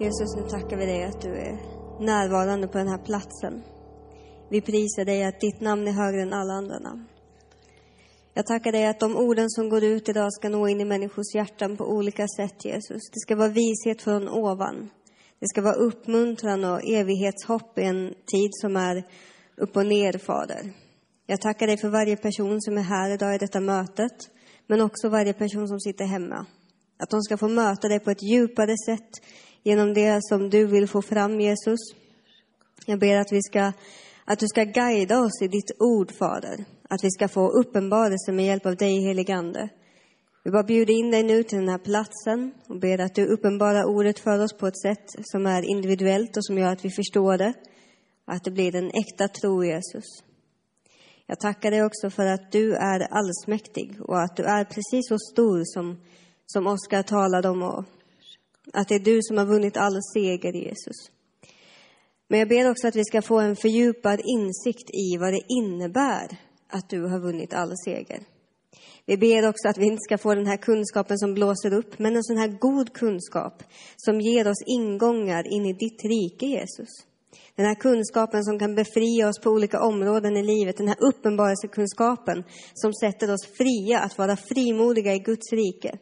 Jesus, nu tackar vi dig att du är närvarande på den här platsen. Vi prisar dig att ditt namn är högre än alla andra namn. Jag tackar dig att de orden som går ut idag ska nå in i människors hjärtan på olika sätt, Jesus. Det ska vara vishet från ovan. Det ska vara uppmuntran och evighetshopp i en tid som är upp och ner, Fader. Jag tackar dig för varje person som är här idag i detta mötet, men också varje person som sitter hemma. Att de ska få möta dig på ett djupare sätt genom det som du vill få fram, Jesus. Jag ber att, vi ska, att du ska guida oss i ditt ord, Fader. Att vi ska få uppenbarelse med hjälp av dig, heligande. Vi bara bjuder in dig nu till den här platsen och ber att du uppenbarar ordet för oss på ett sätt som är individuellt och som gör att vi förstår det. Att det blir en äkta tro, Jesus. Jag tackar dig också för att du är allsmäktig och att du är precis så stor som, som Oskar talade om och att det är du som har vunnit all seger, Jesus. Men jag ber också att vi ska få en fördjupad insikt i vad det innebär att du har vunnit all seger. Vi ber också att vi inte ska få den här kunskapen som blåser upp, men en sån här god kunskap som ger oss ingångar in i ditt rike, Jesus. Den här kunskapen som kan befria oss på olika områden i livet, den här uppenbarelsekunskapen som sätter oss fria att vara frimodiga i Guds rike.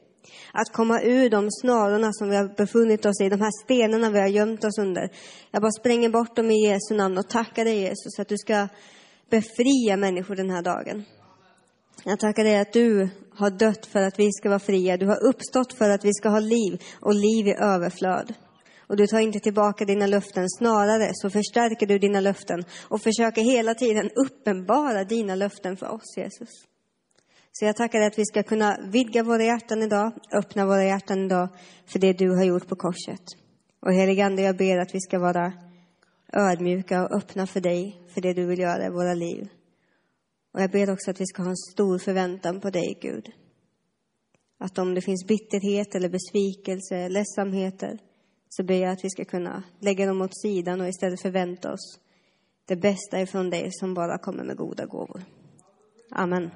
Att komma ur de snarorna som vi har befunnit oss i, de här stenarna vi har gömt oss under. Jag bara spränger bort dem i Jesu namn och tackar dig Jesus att du ska befria människor den här dagen. Jag tackar dig att du har dött för att vi ska vara fria. Du har uppstått för att vi ska ha liv och liv i överflöd. Och du tar inte tillbaka dina löften, snarare så förstärker du dina löften och försöker hela tiden uppenbara dina löften för oss, Jesus. Så jag tackar dig att vi ska kunna vidga våra hjärtan idag, öppna våra hjärtan idag för det du har gjort på korset. Och heligande, jag ber att vi ska vara ödmjuka och öppna för dig, för det du vill göra i våra liv. Och jag ber också att vi ska ha en stor förväntan på dig, Gud. Att om det finns bitterhet eller besvikelse, ledsamheter, så ber jag att vi ska kunna lägga dem åt sidan och istället förvänta oss det bästa ifrån dig som bara kommer med goda gåvor. Amen.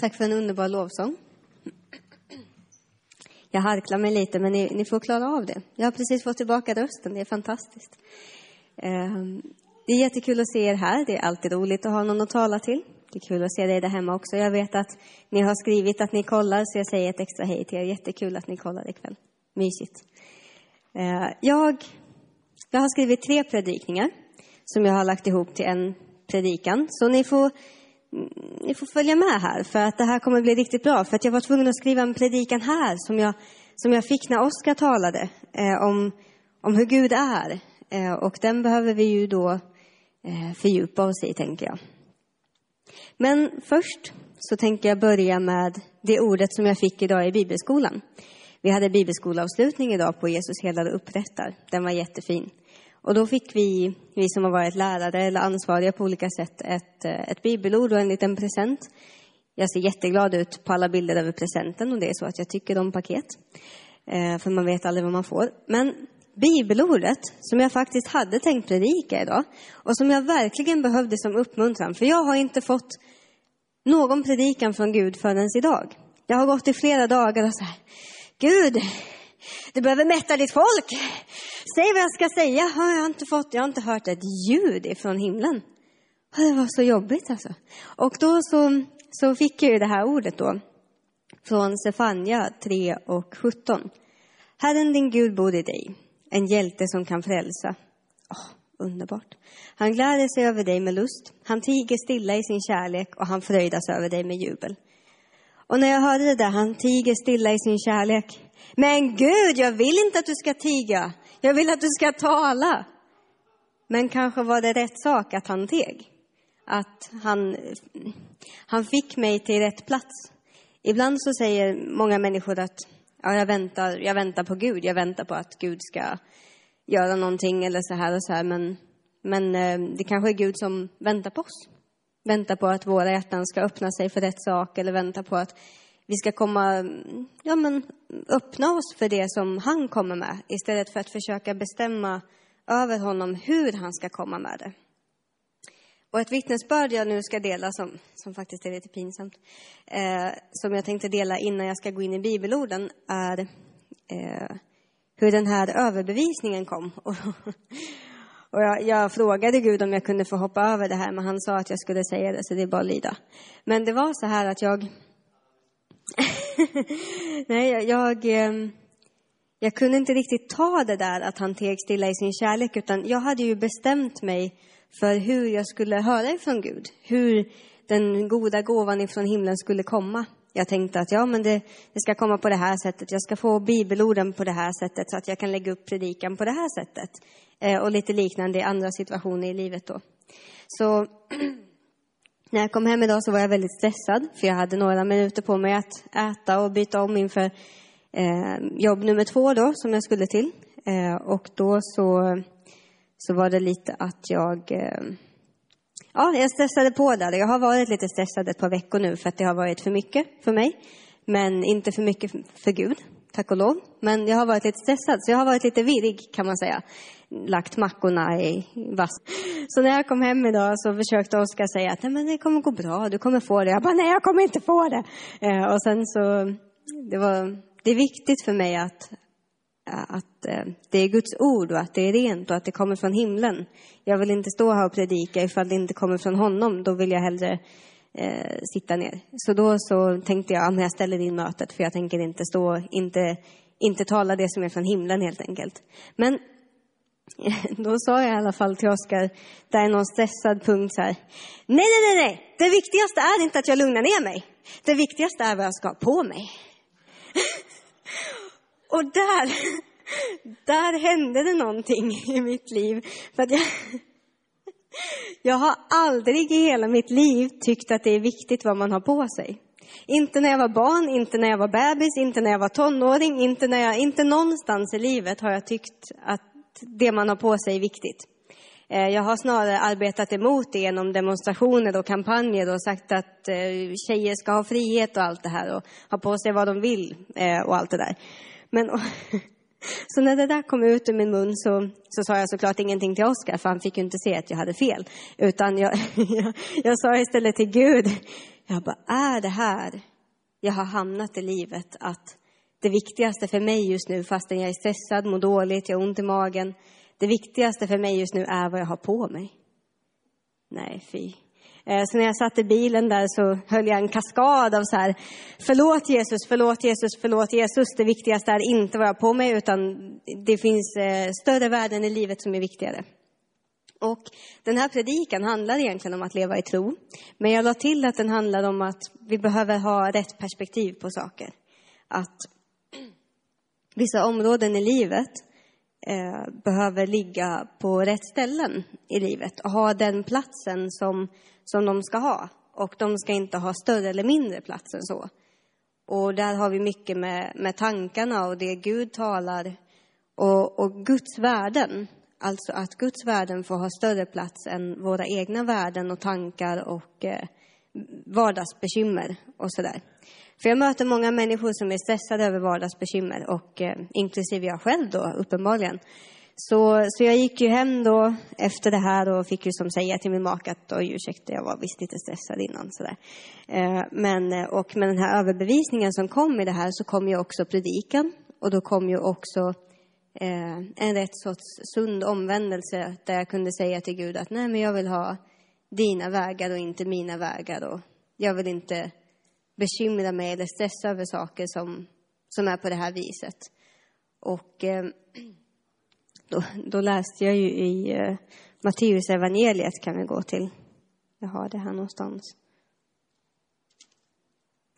Tack för en underbar lovsång. Jag harklar mig lite, men ni, ni, får klara av det. Jag har precis fått tillbaka rösten, det är fantastiskt. Ehm, det är jättekul att se er här. Det är alltid roligt att ha någon att tala till. Det är kul att se dig där hemma också. Jag vet att ni har skrivit att ni kollar, så jag säger ett extra hej till er. Jättekul att ni kollar ikväll. Mysigt. Ehm, jag, jag har skrivit tre predikningar som jag har lagt ihop till en predikan. Så ni får Mm, ni får följa med här, för att det här kommer bli riktigt bra. För att jag var tvungen att skriva en predikan här som jag, som jag fick när Oskar talade eh, om, om hur Gud är. Eh, och den behöver vi ju då eh, fördjupa oss i, tänker jag. Men först så tänker jag börja med det ordet som jag fick idag i bibelskolan. Vi hade bibelskolavslutning idag på Jesus helade upprättar. Den var jättefin. Och då fick vi, vi som har varit lärare eller ansvariga på olika sätt, ett, eh, ett bibelord och en liten present. Jag ser jätteglad ut på alla bilder över presenten och det är så att jag tycker om paket. Eh, för man vet aldrig vad man får. Men bibelordet som jag faktiskt hade tänkt predika idag och som jag verkligen behövde som uppmuntran, för jag har inte fått någon predikan från Gud förrän idag. Jag har gått i flera dagar och så här, Gud, du behöver mätta ditt folk. Säg vad jag ska säga. jag har inte fått, jag har inte hört ett ljud ifrån himlen. Det var så jobbigt alltså. Och då så, så fick jag ju det här ordet då. Från Sefania 3 och 17. Herren din Gud bor i dig, en hjälte som kan frälsa. Oh, underbart. Han gläder sig över dig med lust. Han tiger stilla i sin kärlek och han fröjdas över dig med jubel. Och när jag hörde det där, han tiger stilla i sin kärlek. Men Gud, jag vill inte att du ska tiga. Jag vill att du ska tala. Men kanske var det rätt sak att han teg. Att han, han fick mig till rätt plats. Ibland så säger många människor att ja, jag, väntar, jag väntar på Gud, jag väntar på att Gud ska göra någonting eller så här och så här. Men, men eh, det kanske är Gud som väntar på oss. Väntar på att våra hjärtan ska öppna sig för rätt sak eller väntar på att vi ska komma, ja men öppna oss för det som han kommer med istället för att försöka bestämma över honom hur han ska komma med det. Och ett vittnesbörd jag nu ska dela, som, som faktiskt är lite pinsamt, eh, som jag tänkte dela innan jag ska gå in i bibelorden, är eh, hur den här överbevisningen kom. Och jag, jag, frågade Gud om jag kunde få hoppa över det här, men han sa att jag skulle säga det, så det är bara att lyda. Men det var så här att jag... Nej, jag, ehm, jag, kunde inte riktigt ta det där att han teg stilla i sin kärlek, utan jag hade ju bestämt mig för hur jag skulle höra ifrån Gud. Hur den goda gåvan ifrån himlen skulle komma. Jag tänkte att ja, men det, det, ska komma på det här sättet. Jag ska få bibelorden på det här sättet så att jag kan lägga upp predikan på det här sättet. Eh, och lite liknande i andra situationer i livet då. Så när jag kom hem idag så var jag väldigt stressad för jag hade några minuter på mig att äta och byta om inför eh, jobb nummer två då som jag skulle till. Eh, och då så, så var det lite att jag eh, Ja, jag stressade på där. Jag har varit lite stressad ett par veckor nu för att det har varit för mycket för mig. Men inte för mycket för Gud, tack och lov. Men jag har varit lite stressad, så jag har varit lite virrig kan man säga. Lagt mackorna i vass. Så när jag kom hem idag så försökte Oskar säga att Nej, men det kommer gå bra, du kommer få det. Jag bara, nej jag kommer inte få det. Eh, och sen så, det var, det är viktigt för mig att, att eh, det är Guds ord och att det är rent och att det kommer från himlen. Jag vill inte stå här och predika ifall det inte kommer från honom. Då vill jag hellre eh, sitta ner. Så då så tänkte jag, att jag ställer in mötet för jag tänker inte stå, inte, inte tala det som är från himlen helt enkelt. Men då sa jag i alla fall till Oskar, där är någon stressad punkt så här. Nej, nej, nej, nej, det viktigaste är inte att jag lugnar ner mig. Det viktigaste är vad jag ska ha på mig. Och där, där hände det någonting i mitt liv. För att jag, jag har aldrig i hela mitt liv tyckt att det är viktigt vad man har på sig. Inte när jag var barn, inte när jag var bebis, inte när jag var tonåring, inte, när jag, inte någonstans i livet har jag tyckt att det man har på sig är viktigt. Eh, jag har snarare arbetat emot det genom demonstrationer och kampanjer och sagt att eh, tjejer ska ha frihet och allt det här och ha på sig vad de vill eh, och allt det där. Men, så när det där kom ut ur min mun så, så sa jag såklart ingenting till Oskar, för han fick ju inte se att jag hade fel. Utan jag, jag, jag sa istället till Gud, jag bara, är det här jag har hamnat i livet? Att det viktigaste för mig just nu, fastän jag är stressad, mår dåligt, jag har ont i magen. Det viktigaste för mig just nu är vad jag har på mig. Nej, fy. Eh, så när jag satt i bilen där så höll jag en kaskad av så här, förlåt Jesus, förlåt Jesus, förlåt Jesus. Det viktigaste är inte vad jag har på mig, utan det finns eh, större värden i livet som är viktigare. Och den här predikan handlar egentligen om att leva i tro. Men jag la till att den handlar om att vi behöver ha rätt perspektiv på saker. Att vissa områden i livet eh, behöver ligga på rätt ställen i livet och ha den platsen som som de ska ha. Och de ska inte ha större eller mindre plats än så. Och där har vi mycket med, med tankarna och det Gud talar och, och Guds värden. Alltså att Guds värden får ha större plats än våra egna värden och tankar och eh, vardagsbekymmer och sådär. För jag möter många människor som är stressade över vardagsbekymmer och eh, inklusive jag själv då uppenbarligen. Så, så jag gick ju hem då efter det här och fick ju som säga till min make att oj ursäkta, jag var visst lite stressad innan sådär. Eh, men, eh, och med den här överbevisningen som kom i det här så kom ju också predikan och då kom ju också eh, en rätt sorts sund omvändelse där jag kunde säga till Gud att nej men jag vill ha dina vägar och inte mina vägar och jag vill inte bekymra mig eller stressa över saker som, som är på det här viset. Och eh, då, då läste jag ju i eh, Matteus evangeliet kan vi gå till. Jag har det här någonstans.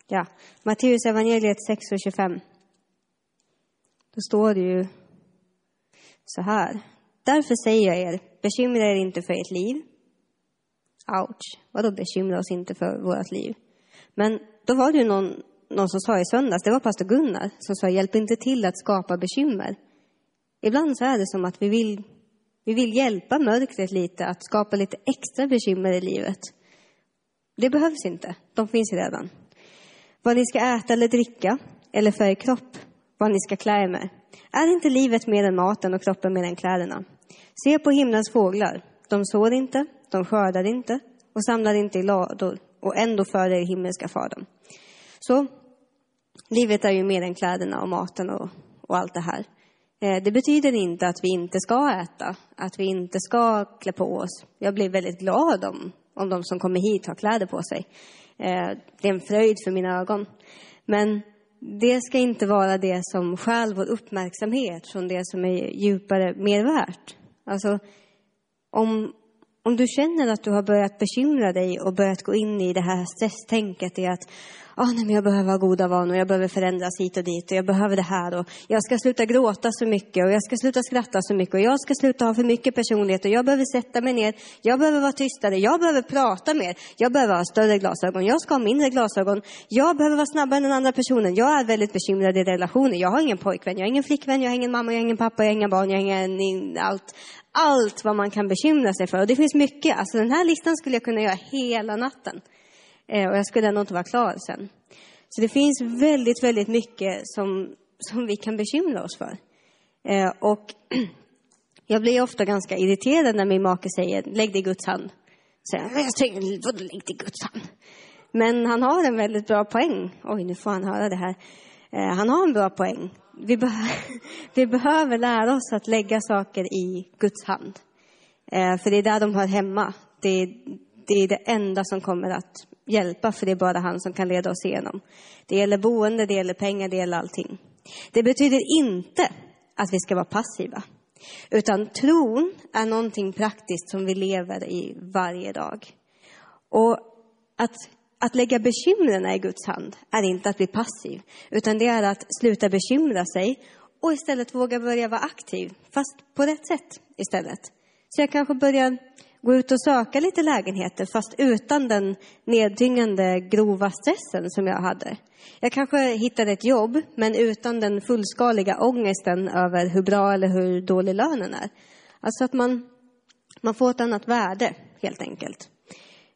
Ja, Matteus evangeliet 6 och 25. Då står det ju så här. Därför säger jag er, bekymra er inte för ert liv. Ouch, vadå bekymra oss inte för vårt liv? Men då var det ju någon, någon som sa i söndags, det var pastor Gunnar, som sa hjälp inte till att skapa bekymmer. Ibland så är det som att vi vill, vi vill hjälpa mörkret lite, att skapa lite extra bekymmer i livet. Det behövs inte, de finns redan. Vad ni ska äta eller dricka, eller för er kropp, vad ni ska klä er med. Är inte livet mer än maten och kroppen mer än kläderna? Se på himlens fåglar. De sår inte, de skördar inte och samlar inte i lador och ändå för er himmelska fadern. Så livet är ju mer än kläderna och maten och, och allt det här. Eh, det betyder inte att vi inte ska äta, att vi inte ska klä på oss. Jag blir väldigt glad om, om de som kommer hit har kläder på sig. Eh, det är en fröjd för mina ögon. Men det ska inte vara det som stjäl vår uppmärksamhet från det som är djupare mer värt. Alltså, om, om du känner att du har börjat bekymra dig och börjat gå in i det här stresstänket i att oh, nej, men jag behöver ha goda vanor, jag behöver förändras hit och dit och jag behöver det här och jag ska sluta gråta så mycket och jag ska sluta skratta så mycket och jag ska sluta ha för mycket personlighet och jag behöver sätta mig ner, jag behöver vara tystare, jag behöver prata mer, jag behöver ha större glasögon, jag ska ha mindre glasögon, jag behöver vara snabbare än den andra personen, jag är väldigt bekymrad i relationer, jag har ingen pojkvän, jag har ingen flickvän, jag har ingen mamma, jag har ingen pappa, jag har inga barn, jag har ingen allt. Allt vad man kan bekymra sig för. Och det finns mycket. Alltså den här listan skulle jag kunna göra hela natten. Eh, och jag skulle ändå inte vara klar sen. Så det finns väldigt, väldigt mycket som, som vi kan bekymra oss för. Eh, och jag blir ofta ganska irriterad när min make säger lägg det i Guds hand. Så jag, jag säger, vadå lägg det i Guds hand? Men han har en väldigt bra poäng. Oj, nu får han höra det här. Eh, han har en bra poäng. Vi, be vi behöver lära oss att lägga saker i Guds hand. För det är där de hör hemma. Det, det är det enda som kommer att hjälpa, för det är bara han som kan leda oss igenom. Det gäller boende, det gäller pengar, det gäller allting. Det betyder inte att vi ska vara passiva. Utan tron är någonting praktiskt som vi lever i varje dag. Och att, att lägga bekymren i Guds hand är inte att bli passiv, utan det är att sluta bekymra sig och istället våga börja vara aktiv, fast på rätt sätt istället. Så jag kanske börjar gå ut och söka lite lägenheter fast utan den nedtyngande grova stressen som jag hade. Jag kanske hittade ett jobb men utan den fullskaliga ångesten över hur bra eller hur dålig lönen är. Alltså att man, man får ett annat värde helt enkelt.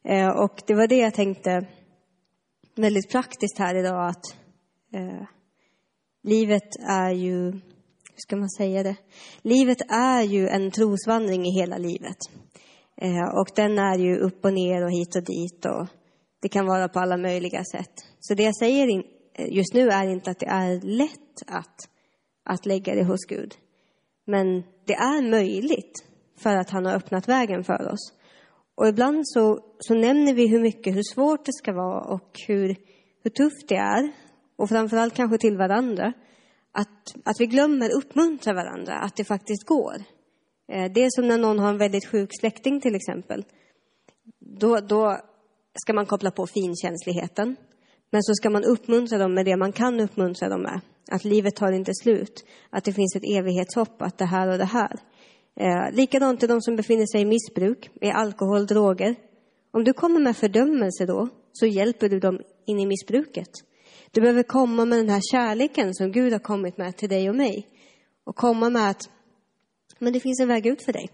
Eh, och det var det jag tänkte väldigt praktiskt här idag att eh, livet är ju, hur ska man säga det? Livet är ju en trosvandring i hela livet. Eh, och den är ju upp och ner och hit och dit och det kan vara på alla möjliga sätt. Så det jag säger eh, just nu är inte att det är lätt att, att lägga det hos Gud. Men det är möjligt för att han har öppnat vägen för oss. Och ibland så, så nämner vi hur mycket, hur svårt det ska vara och hur, hur tufft det är. Och framförallt kanske till varandra. Att, att vi glömmer uppmuntra varandra, att det faktiskt går. Eh, det är som när någon har en väldigt sjuk släkting till exempel. Då, då ska man koppla på finkänsligheten. Men så ska man uppmuntra dem med det man kan uppmuntra dem med. Att livet tar inte slut. Att det finns ett evighetshopp, att det här och det här. Eh, likadant till de som befinner sig i missbruk, i alkohol, droger. Om du kommer med fördömelse då, så hjälper du dem in i missbruket. Du behöver komma med den här kärleken som Gud har kommit med till dig och mig. Och komma med att men det finns en väg ut för dig.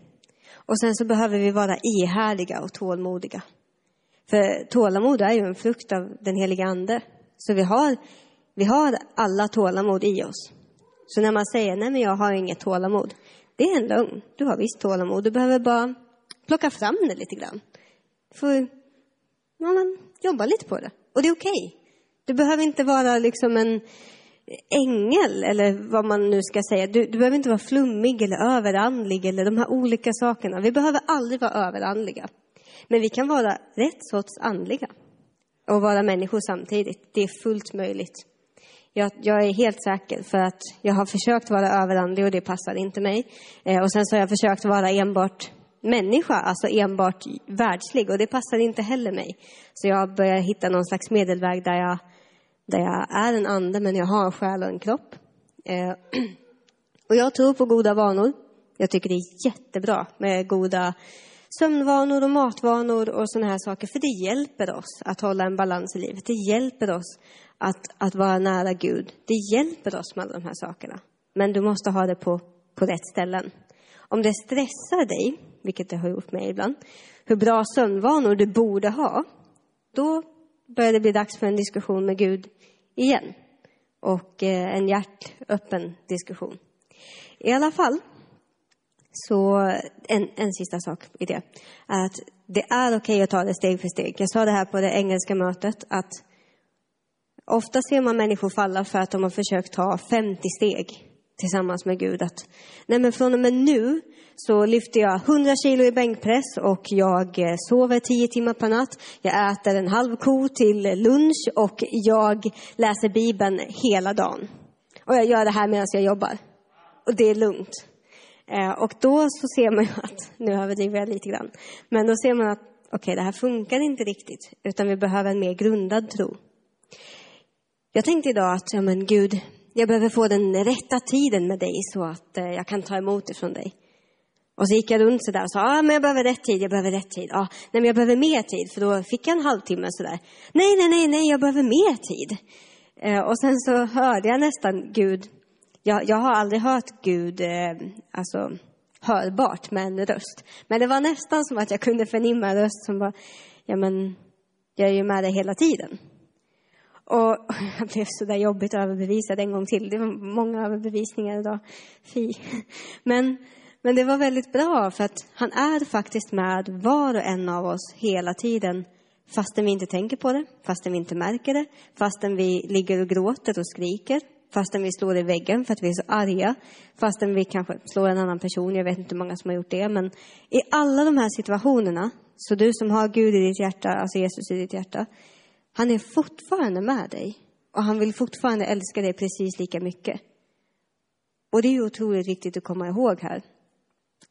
Och sen så behöver vi vara ihärdiga och tålmodiga. För tålamod är ju en frukt av den heliga Ande. Så vi har, vi har alla tålamod i oss. Så när man säger, nej men jag har inget tålamod. Det är en lögn. Du har visst tålamod. Du behöver bara plocka fram det lite grann. För, får ja, men, jobba lite på det. Och det är okej. Okay. Du behöver inte vara liksom en ängel, eller vad man nu ska säga. Du, du behöver inte vara flummig eller överandlig eller de här olika sakerna. Vi behöver aldrig vara överandliga. Men vi kan vara rätt sorts andliga och vara människor samtidigt. Det är fullt möjligt. Jag, jag, är helt säker för att jag har försökt vara överandlig och det passar inte mig. Eh, och sen så har jag försökt vara enbart människa, alltså enbart världslig och det passar inte heller mig. Så jag börjar hitta någon slags medelväg där jag där jag är en ande men jag har en själ och en kropp. Eh, och jag tror på goda vanor. Jag tycker det är jättebra med goda sömnvanor och matvanor och sådana här saker. För det hjälper oss att hålla en balans i livet. Det hjälper oss att, att vara nära Gud. Det hjälper oss med alla de här sakerna. Men du måste ha det på, på rätt ställen. Om det stressar dig, vilket det har gjort mig ibland, hur bra sömnvanor du borde ha, då börjar det bli dags för en diskussion med Gud igen. Och eh, en hjärtöppen diskussion. I alla fall, så en, en sista sak i det. Att det är okej okay att ta det steg för steg. Jag sa det här på det engelska mötet att ofta ser man människor falla för att de har försökt ta 50 steg tillsammans med Gud att nej men från och med nu så lyfter jag 100 kilo i bänkpress och jag eh, sover 10 timmar per natt. Jag äter en halv ko till lunch och jag läser Bibeln hela dagen. Och jag gör det här medan jag jobbar. Och det är lugnt. Eh, och då så ser man ju att, nu överdriver jag lite grann, men då ser man att okej, okay, det här funkar inte riktigt, utan vi behöver en mer grundad tro. Jag tänkte idag att, ja men Gud, jag behöver få den rätta tiden med dig så att eh, jag kan ta emot det från dig. Och så gick jag runt sådär och sa, ah, men jag behöver rätt tid, jag behöver rätt tid. Ah, nej, men jag behöver mer tid, för då fick jag en halvtimme sådär. Nej, nej, nej, nej, jag behöver mer tid. Eh, och sen så hörde jag nästan Gud, jag, jag har aldrig hört Gud, eh, alltså hörbart med en röst. Men det var nästan som att jag kunde förnimma en röst som var, ja men, jag är ju med dig hela tiden. Och jag blev så där jobbigt överbevisad en gång till. Det var många överbevisningar idag. Fy. Men, men det var väldigt bra för att han är faktiskt med var och en av oss hela tiden. Fastän vi inte tänker på det, fastän vi inte märker det, fastän vi ligger och gråter och skriker, fastän vi slår i väggen för att vi är så arga, fastän vi kanske slår en annan person, jag vet inte hur många som har gjort det, men i alla de här situationerna, så du som har Gud i ditt hjärta, alltså Jesus i ditt hjärta, han är fortfarande med dig och han vill fortfarande älska dig precis lika mycket. Och det är ju otroligt viktigt att komma ihåg här.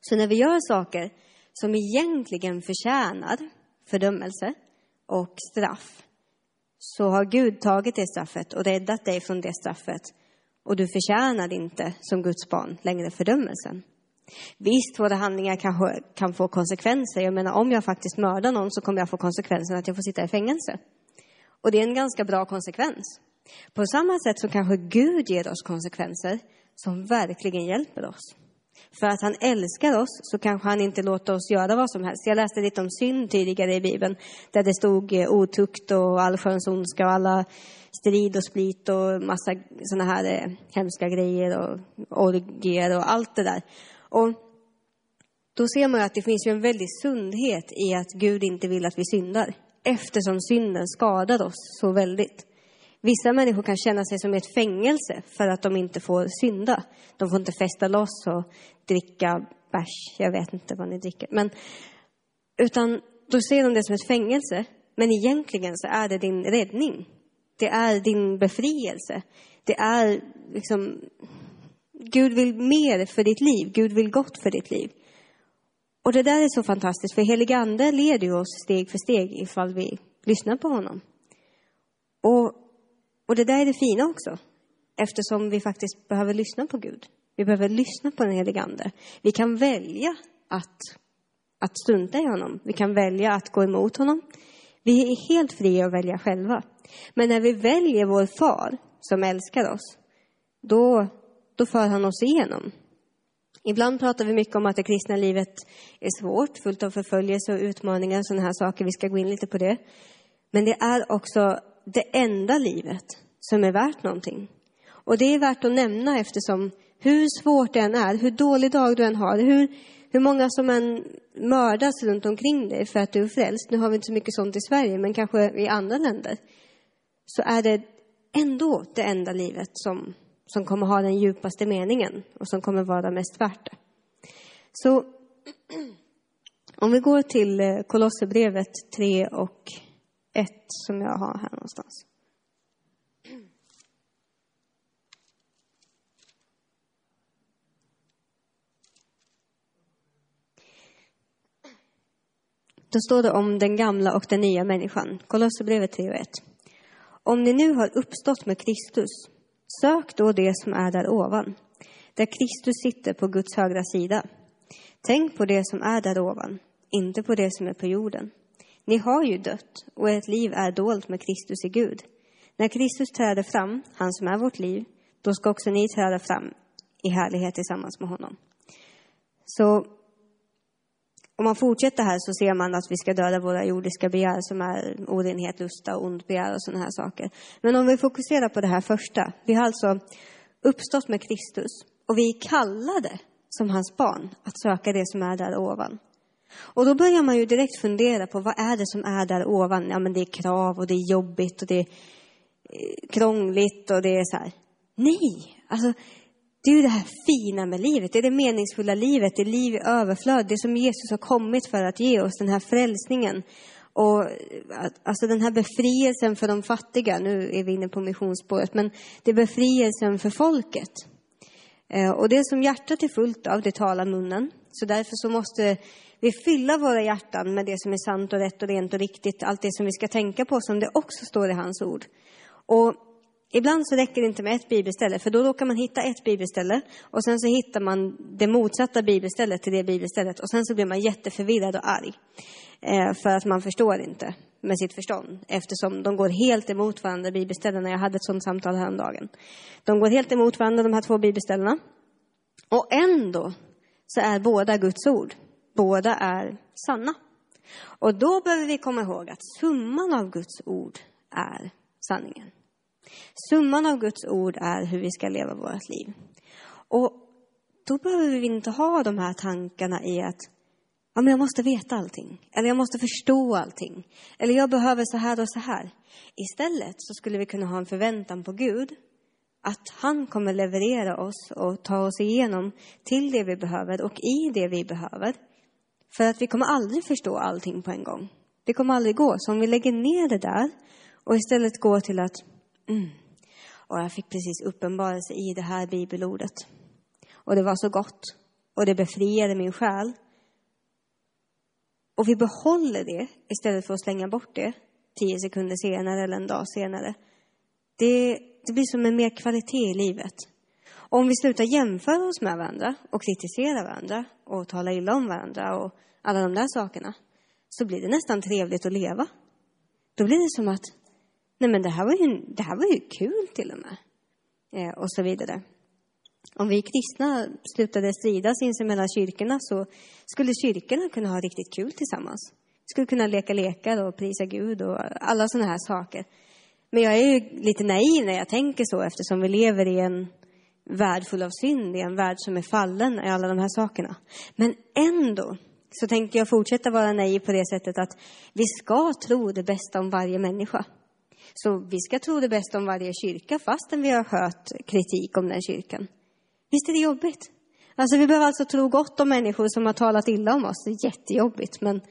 Så när vi gör saker som egentligen förtjänar fördömelse och straff, så har Gud tagit det straffet och räddat dig från det straffet. Och du förtjänar inte som Guds barn längre fördömelsen. Visst, våra handlingar kanske kan få konsekvenser. Jag menar, om jag faktiskt mördar någon så kommer jag få konsekvensen att jag får sitta i fängelse. Och det är en ganska bra konsekvens. På samma sätt så kanske Gud ger oss konsekvenser som verkligen hjälper oss. För att han älskar oss så kanske han inte låter oss göra vad som helst. Jag läste lite om synd tidigare i Bibeln, där det stod eh, otukt och allsköns ondska och alla strid och split och massa sådana här eh, hemska grejer och orgier och allt det där. Och då ser man att det finns ju en väldig sundhet i att Gud inte vill att vi syndar eftersom synden skadar oss så väldigt. Vissa människor kan känna sig som i ett fängelse för att de inte får synda. De får inte festa loss och dricka bärs, jag vet inte vad ni dricker. Men, utan då ser de det som ett fängelse. Men egentligen så är det din räddning. Det är din befrielse. Det är liksom, Gud vill mer för ditt liv. Gud vill gott för ditt liv. Och det där är så fantastiskt, för helig ande leder oss steg för steg ifall vi lyssnar på honom. Och, och det där är det fina också, eftersom vi faktiskt behöver lyssna på Gud. Vi behöver lyssna på den helige ande. Vi kan välja att, att strunta i honom. Vi kan välja att gå emot honom. Vi är helt fria att välja själva. Men när vi väljer vår far, som älskar oss, då, då för han oss igenom. Ibland pratar vi mycket om att det kristna livet är svårt, fullt av förföljelse och utmaningar och sådana här saker. Vi ska gå in lite på det. Men det är också det enda livet som är värt någonting. Och det är värt att nämna eftersom hur svårt det än är, hur dålig dag du än har, hur, hur många som än mördas runt omkring dig för att du är frälst, nu har vi inte så mycket sånt i Sverige, men kanske i andra länder, så är det ändå det enda livet som som kommer ha den djupaste meningen och som kommer vara mest värt det. Så om vi går till eh, Kolosserbrevet 3 och 1 som jag har här någonstans. Då står det om den gamla och den nya människan. Kolosserbrevet 3 och 1. Om ni nu har uppstått med Kristus Sök då det som är där ovan, där Kristus sitter på Guds högra sida. Tänk på det som är där ovan, inte på det som är på jorden. Ni har ju dött och ert liv är dolt med Kristus i Gud. När Kristus träder fram, han som är vårt liv, då ska också ni träda fram i härlighet tillsammans med honom. Så om man fortsätter här så ser man att vi ska döda våra jordiska begär som är orenhet, lusta och ond begär och sådana här saker. Men om vi fokuserar på det här första. Vi har alltså uppstått med Kristus och vi är kallade som hans barn att söka det som är där ovan. Och då börjar man ju direkt fundera på vad är det som är där ovan? Ja, men det är krav och det är jobbigt och det är eh, krångligt och det är så här. Nej, alltså Det är ju det här fina med livet, det är det meningsfulla livet, det är liv i överflöd, det som Jesus har kommit för att ge oss, den här frälsningen. Och eh, alltså den här befrielsen för de fattiga, nu är vi inne på missionsspåret, men det är befrielsen för folket. Eh, och det som hjärtat är fullt av, det talar munnen. Så därför så måste vi fylla våra hjärtan med det som är sant och rätt och rent och riktigt, allt det som vi ska tänka på som det också står i hans ord. Och ibland så räcker det inte med ett bibelställe, för då råkar man hitta ett bibelställe och sen så hittar man det motsatta bibelstället till det bibelstället och sen så blir man jätteförvirrad och arg. Eh, för att man förstår inte med sitt förstånd eftersom de går helt emot varandra, bibelställena. Jag hade ett sådant samtal häromdagen. De går helt emot varandra, de här två bibelställena. Och ändå så är båda Guds ord. Båda är sanna. Och då behöver vi komma ihåg att summan av Guds ord är sanningen. Summan av Guds ord är hur vi ska leva vårt liv. Och då behöver vi inte ha de här tankarna i att ja, men jag måste veta allting. Eller jag måste förstå allting. Eller jag behöver så här och så här. Istället så skulle vi kunna ha en förväntan på Gud. Att han kommer leverera oss och ta oss igenom till det vi behöver och i det vi behöver. För att vi kommer aldrig förstå allting på en gång. Det kommer aldrig gå. Så om vi lägger ner det där och istället går till att mm, och jag fick precis uppenbarelse i det här bibelordet. Och det var så gott. Och det befriade min själ och vi behåller det istället för att slänga bort det tio sekunder senare eller en dag senare. Det, det blir som en mer kvalitet i livet. Om vi slutar jämföra oss med varandra och kritisera varandra och tala illa om varandra och alla de där sakerna, så blir det nästan trevligt att leva. Då blir det som att, nej men det här var ju, det här var ju kul till och med. Eh, och så vidare om vi kristna slutade strida sinsemellan kyrkorna så skulle kyrkorna kunna ha riktigt kul tillsammans. Vi skulle kunna leka lekar och prisa Gud och alla sådana här saker. Men jag är ju lite naiv när jag tänker så eftersom vi lever i en värld full av synd, i en värld som är fallen, i alla de här sakerna. Men ändå så tänker jag fortsätta vara naiv på det sättet att vi ska tro det bästa om varje människa. Så vi ska tro det bästa om varje kyrka fastän vi har hört kritik om den kyrkan. Visst är det jobbigt? Alltså vi behöver alltså tro gott om människor som har talat illa om oss. Det är jättejobbigt, men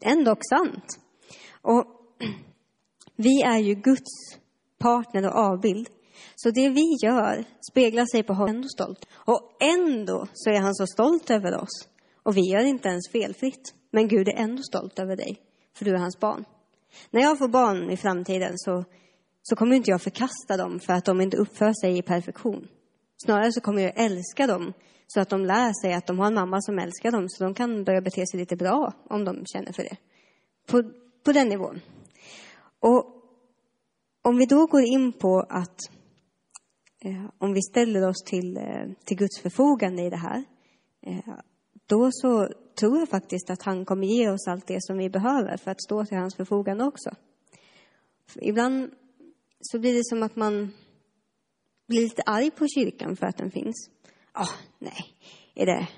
ändå sant. Och vi är ju Guds partner och avbild. Så det vi gör speglar sig på honom ändå stolt. Och ändå så är han så stolt över oss. Och vi gör inte ens felfritt. Men Gud är ändå stolt över dig, för du är hans barn. När jag får barn i framtiden så, så kommer inte jag förkasta dem för att de inte uppför sig i perfektion. Snarare så kommer jag älska dem så att de lär sig att de har en mamma som älskar dem så de kan börja bete sig lite bra om de känner för det. På, på den nivån. Och om vi då går in på att Eh, om vi ställer oss till, eh, till Guds förfogande i det här, eh, då så tror jag faktiskt att han kommer ge oss allt det som vi behöver för att stå till hans förfogande också. För ibland så blir det som att man blir lite arg på kyrkan för att den finns. Ja, oh, nej, är det,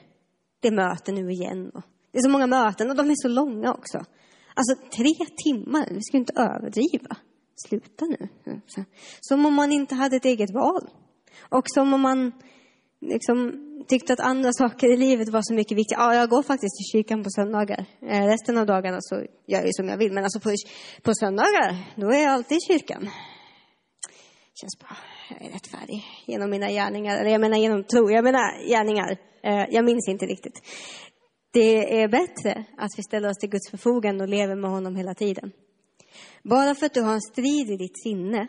det är möten nu igen. Och det är så många möten och de är så långa också. Alltså tre timmar, vi ska inte överdriva. Sluta nu. Som om man inte hade ett eget val. Och som om man liksom tyckte att andra saker i livet var så mycket viktigare. Ja, jag går faktiskt till kyrkan på söndagar. Eh, resten av dagarna så gör jag som jag vill. Men alltså på, på söndagar, då är jag alltid i kyrkan. Känns bra jag är rättfärdig genom mina gärningar. Eller jag menar genom tro, jag menar gärningar. Eh, jag minns inte riktigt. Det är bättre att vi ställer oss till Guds förfogande och lever med honom hela tiden. Bara för att du har en strid i ditt sinne,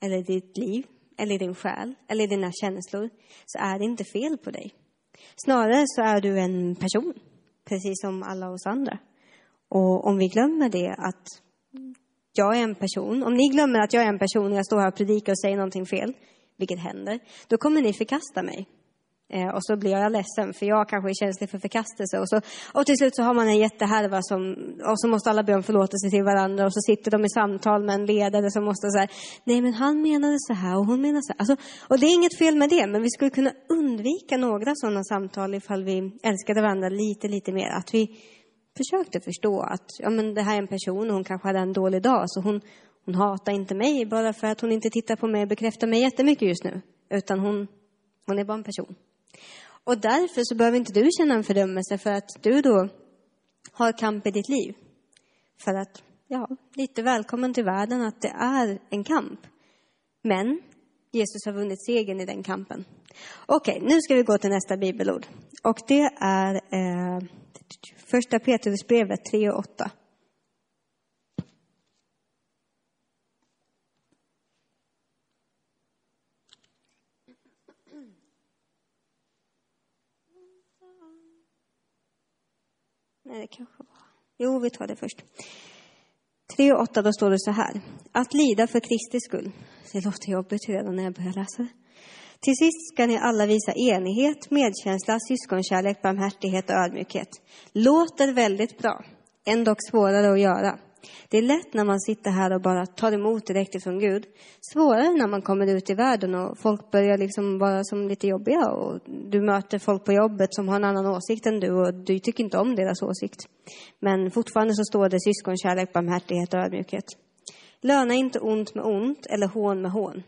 eller i ditt liv, eller i din själ, eller i dina känslor, så är det inte fel på dig. Snarare så är du en person, precis som alla oss andra. Och om vi glömmer det, att jag är en person, om ni glömmer att jag är en person och jag står här och predikar och säger någonting fel, vilket händer, då kommer ni förkasta mig. Eh, och så blir jag ledsen, för jag kanske är känslig för förkastelse. Och, så, och till slut så har man en jättehärva som, och så måste alla be om förlåtelse till varandra. Och så sitter de i samtal med en ledare som måste säga, nej men han menade så här och hon menade så här. Alltså, och det är inget fel med det, men vi skulle kunna undvika några sådana samtal ifall vi älskade varandra lite, lite mer. Att vi försökte förstå att ja, men det här är en person och hon kanske hade en dålig dag. Så hon, hon hatar inte mig bara för att hon inte tittar på mig och bekräftar mig jättemycket just nu. Utan hon, Hon är bara en person. Och därför så behöver inte du känna en fördömelse för att du då har kamp i ditt liv. För att, ja, lite välkommen till världen att det är en kamp. Men Jesus har vunnit segern i den kampen. Okej, nu ska vi gå till nästa bibelord. Och det är eh, första Petrusbrevet 3 och 8. Nej, det kanske var... Jo, vi tar det först. 3 och 8, då står det så här. Att lida för Kristi skull. Det låter jobbigt redan när jag börjar läsa det. Till sist ska ni alla visa enighet, medkänsla, syskonkärlek, barmhärtighet och ödmjukhet. Låter väldigt bra, ändå svårare att göra. Det är lätt när man sitter här och bara tar emot direkt ifrån Gud. Svårare när man kommer ut i världen och folk börjar liksom vara som lite jobbiga och du möter folk på jobbet som har en annan åsikt än du och du tycker inte om deras åsikt. Men fortfarande så står det syskonkärlek, barmhärtighet och ödmjukhet. Löna inte ont med ont eller hån med hån.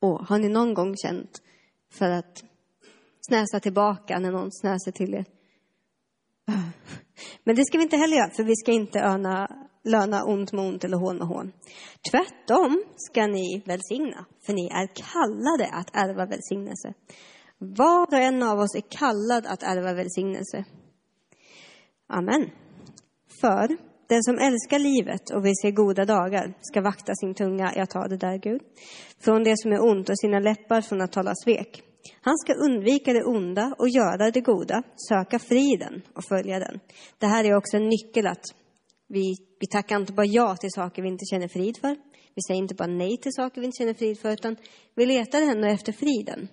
Och har ni någon gång känt för att snäsa tillbaka när någon snäser till er? Men det ska vi inte heller göra, för vi ska inte öna, löna ont med ont eller hån med hån. Tvärtom ska ni välsigna, för ni är kallade att ärva välsignelse. Var och en av oss är kallad att ärva välsignelse. Amen. För den som älskar livet och vill se goda dagar ska vakta sin tunga, jag tar det där Gud, från det som är ont och sina läppar från att tala svek. Han ska undvika det onda och göra det goda, söka friden och följa den. Det här är också en nyckel att vi, vi tackar inte bara ja till saker vi inte känner frid för. Vi säger inte bara nej till saker vi inte känner frid för, utan vi letar ändå efter friden.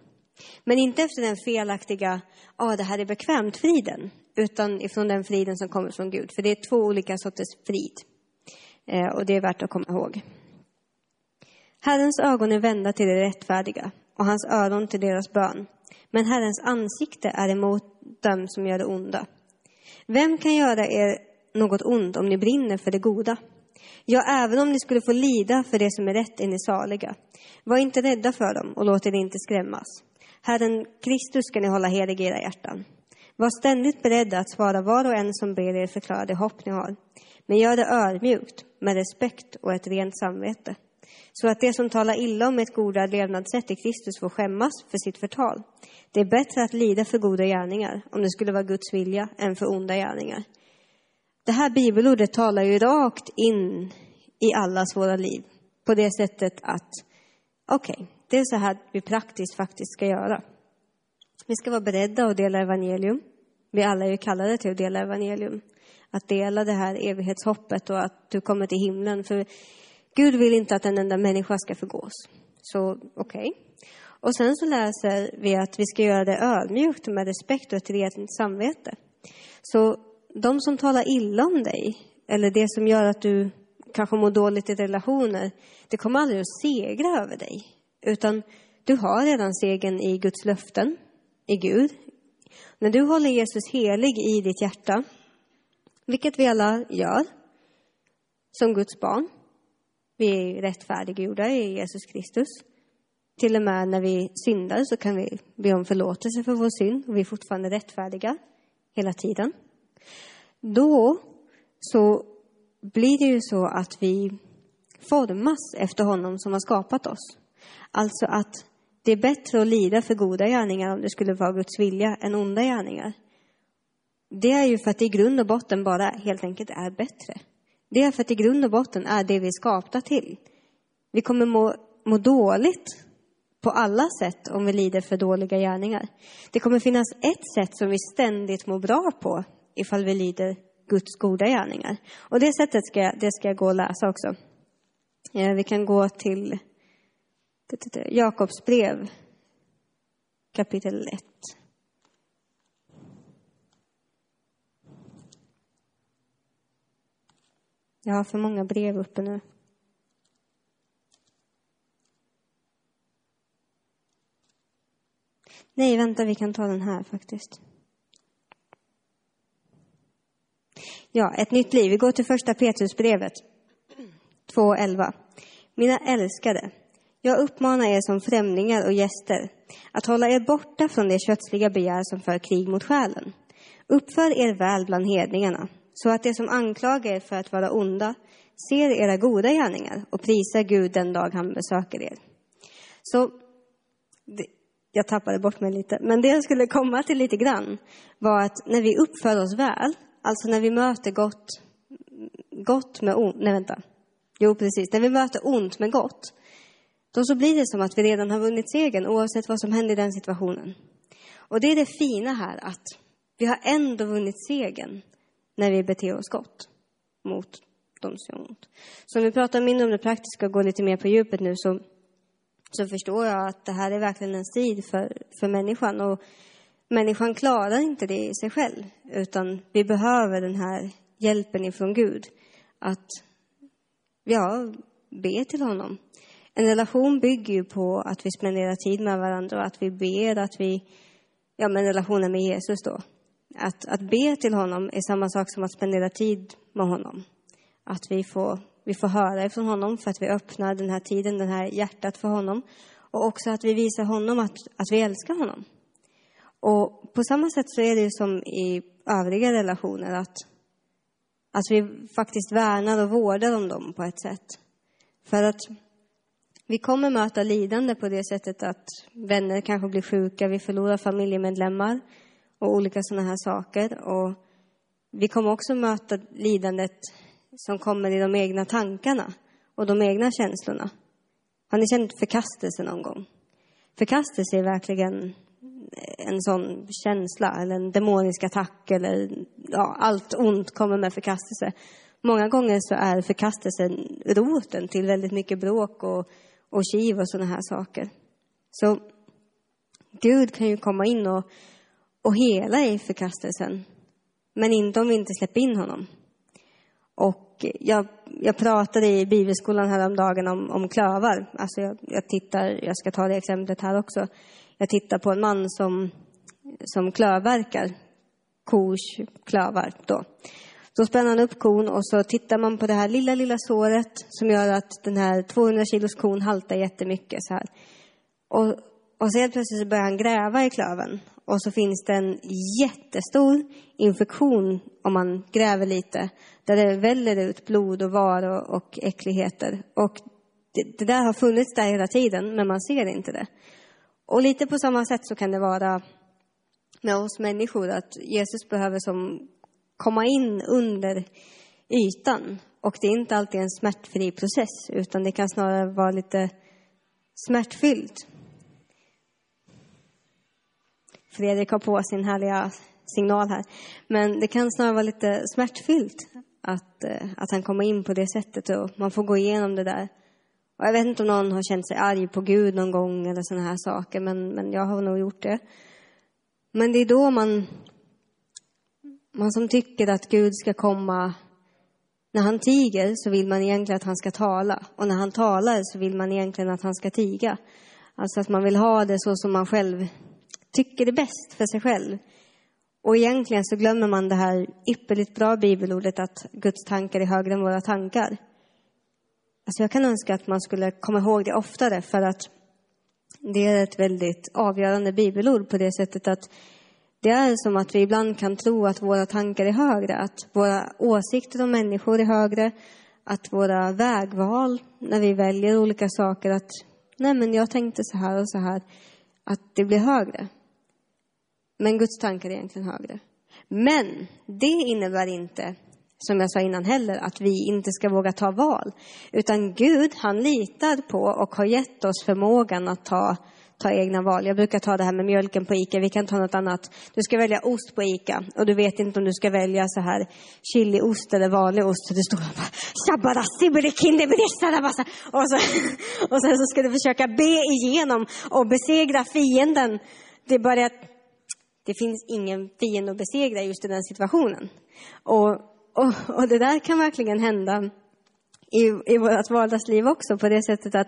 Men inte efter den felaktiga, ja, ah, det här är bekvämt friden, utan ifrån den friden som kommer från Gud. För det är två olika sorters frid. Eh, och det är värt att komma ihåg. Herrens ögon är vända till det rättfärdiga och hans öron till deras bön. Men Herrens ansikte är emot dem som gör det onda. Vem kan göra er något ont om ni brinner för det goda? Ja, även om ni skulle få lida för det som är rätt är ni saliga. Var inte rädda för dem och låt er inte skrämmas. Herren Kristus ska ni hålla helig i era hjärtan. Var ständigt beredda att svara var och en som ber er förklara det hopp ni har. Men gör det ödmjukt, med respekt och ett rent samvete så att det som talar illa om ett goda levnadssätt i Kristus får skämmas för sitt förtal. Det är bättre att lida för goda gärningar, om det skulle vara Guds vilja, än för onda gärningar. Det här bibelordet talar ju rakt in i allas våra liv på det sättet att, okej, okay, det är så här vi praktiskt faktiskt ska göra. Vi ska vara beredda att dela evangelium. Vi alla är ju kallade till att dela evangelium. Att dela det här evighetshoppet och att du kommer till himlen. För Gud vill inte att en enda människa ska förgås. Så okej. Okay. Och sen så läser vi att vi ska göra det ödmjukt med respekt och ett rent samvete. Så de som talar illa om dig, eller det som gör att du kanske mår dåligt i relationer, det kommer aldrig att segra över dig. Utan du har redan segern i Guds löften, i Gud. När du håller Jesus helig i ditt hjärta, vilket vi alla gör, som Guds barn, vi är rättfärdiggjorda i Jesus Kristus. Till och med när vi syndar så kan vi be om förlåtelse för vår synd och vi är fortfarande rättfärdiga hela tiden. Då så blir det ju så att vi formas efter honom som har skapat oss. Alltså att det är bättre att lida för goda gärningar om det skulle vara Guds vilja än onda gärningar. Det är ju för att det i grund och botten bara helt enkelt är bättre. Det är för att i grund och botten är det vi är skapta till. Vi kommer må, må dåligt på alla sätt om vi lider för dåliga gärningar. Det kommer finnas ett sätt som vi ständigt mår bra på ifall vi lider Guds goda gärningar. Och det sättet ska, det ska jag gå och läsa också. Eh, vi kan gå till Jakobs brev kapitel 1. Jag har för många brev uppe nu. Nej, vänta, vi kan ta den här faktiskt. Ja, ett nytt liv. Vi går till första Petrusbrevet 2.11. Mina älskade, jag uppmanar er som främlingar och gäster att hålla er borta från det kötsliga begär som för krig mot själen. Uppför er väl bland hedningarna, så att de som anklagar er för att vara onda ser era goda gärningar och prisar Gud den dag han besöker er. Så, jag tappade bort mig lite, men det jag skulle komma till lite grann var att när vi uppför oss väl, alltså när vi möter gott, gott med ont, nej vänta, jo precis, när vi möter ont med gott, då så blir det som att vi redan har vunnit segern oavsett vad som händer i den situationen. Och det är det fina här, att vi har ändå vunnit segern när vi beter oss gott mot de som gör ont. Så om vi pratar mindre om det praktiska och går lite mer på djupet nu så, så förstår jag att det här är verkligen en strid för, för människan. Och människan klarar inte det i sig själv, utan vi behöver den här hjälpen ifrån Gud. Att, ja, be till honom. En relation bygger ju på att vi spenderar tid med varandra och att vi ber, att vi, ja men relationen med Jesus då. Att, att be till honom är samma sak som att spendera tid med honom. Att vi får, vi får höra ifrån honom för att vi öppnar den här tiden, det här hjärtat för honom. Och också att vi visar honom att, att vi älskar honom. Och på samma sätt så är det ju som i övriga relationer att, att vi faktiskt värnar och vårdar om dem på ett sätt. För att vi kommer möta lidande på det sättet att vänner kanske blir sjuka, vi förlorar familjemedlemmar och olika sådana här saker. Och vi kommer också möta lidandet som kommer i de egna tankarna och de egna känslorna. Har ni känt förkastelse någon gång? Förkastelse är verkligen eh, en sån känsla, eller en demonisk attack, eller ja, allt ont kommer med förkastelse. Många gånger så är förkastelsen roten till väldigt mycket bråk och, och kiv och sådana här saker. Så Gud kan ju komma in och, och hela i förkastelsen, men inte om vi inte släpper in honom. Och jag, jag pratade i bibelskolan häromdagen om, om klövar. Alltså jag, jag tittar, jag ska ta det exemplet här också. Jag tittar på en man som, som klövverkar kors klövar då. Då spänner han upp kon och så tittar man på det här lilla, lilla såret som gör att den här 200 kilos kon haltar jättemycket så här. Och, och så helt plötsligt så börjar han gräva i klöven och så finns det en jättestor infektion om man gräver lite, där det väller ut blod och var och, och äckligheter. Och det, det, där har funnits där hela tiden, men man ser inte det. Och lite på samma sätt så kan det vara med oss människor, att Jesus behöver som komma in under ytan. Och det är inte alltid en smärtfri process, utan det kan snarare vara lite smärtfyllt. Fredrik har på sin härliga signal här. Men det kan snarare vara lite smärtfyllt att, eh, att han kommer in på det sättet och man får gå igenom det där. Och jag vet inte om någon har känt sig arg på Gud någon gång eller sådana här saker, men, men jag har nog gjort det. Men det är då man, man som tycker att Gud ska komma när han tiger så vill man egentligen att han ska tala. Och när han talar så vill man egentligen att han ska tiga. Alltså att man vill ha det så som man själv tycker är bäst för sig själv. Och egentligen så glömmer man det här ypperligt bra bibelordet att Guds tankar är högre än våra tankar. Alltså jag kan önska att man skulle komma ihåg det oftare för att det är ett väldigt avgörande bibelord på det sättet att det är som att vi ibland kan tro att våra tankar är högre, att våra åsikter om människor är högre, att våra vägval när vi väljer olika saker, att nej men jag tänkte så här och så här, att det blir högre. Men Guds tankar är egentligen högre. Men det innebär inte, som jag sa innan heller, att vi inte ska våga ta val. Utan Gud, han litar på och har gett oss förmågan att ta, ta egna val. Jag brukar ta det här med mjölken på ICA. Vi kan ta något annat. Du ska välja ost på ICA och du vet inte om du ska välja så här chiliost eller vanlig ost. Så du står och bara och så, och sen så ska du försöka be igenom och besegra fienden. Det är bara att det finns ingen fiende att besegra just i den situationen. Och, och, och det där kan verkligen hända i, i vårt vardagsliv också på det sättet att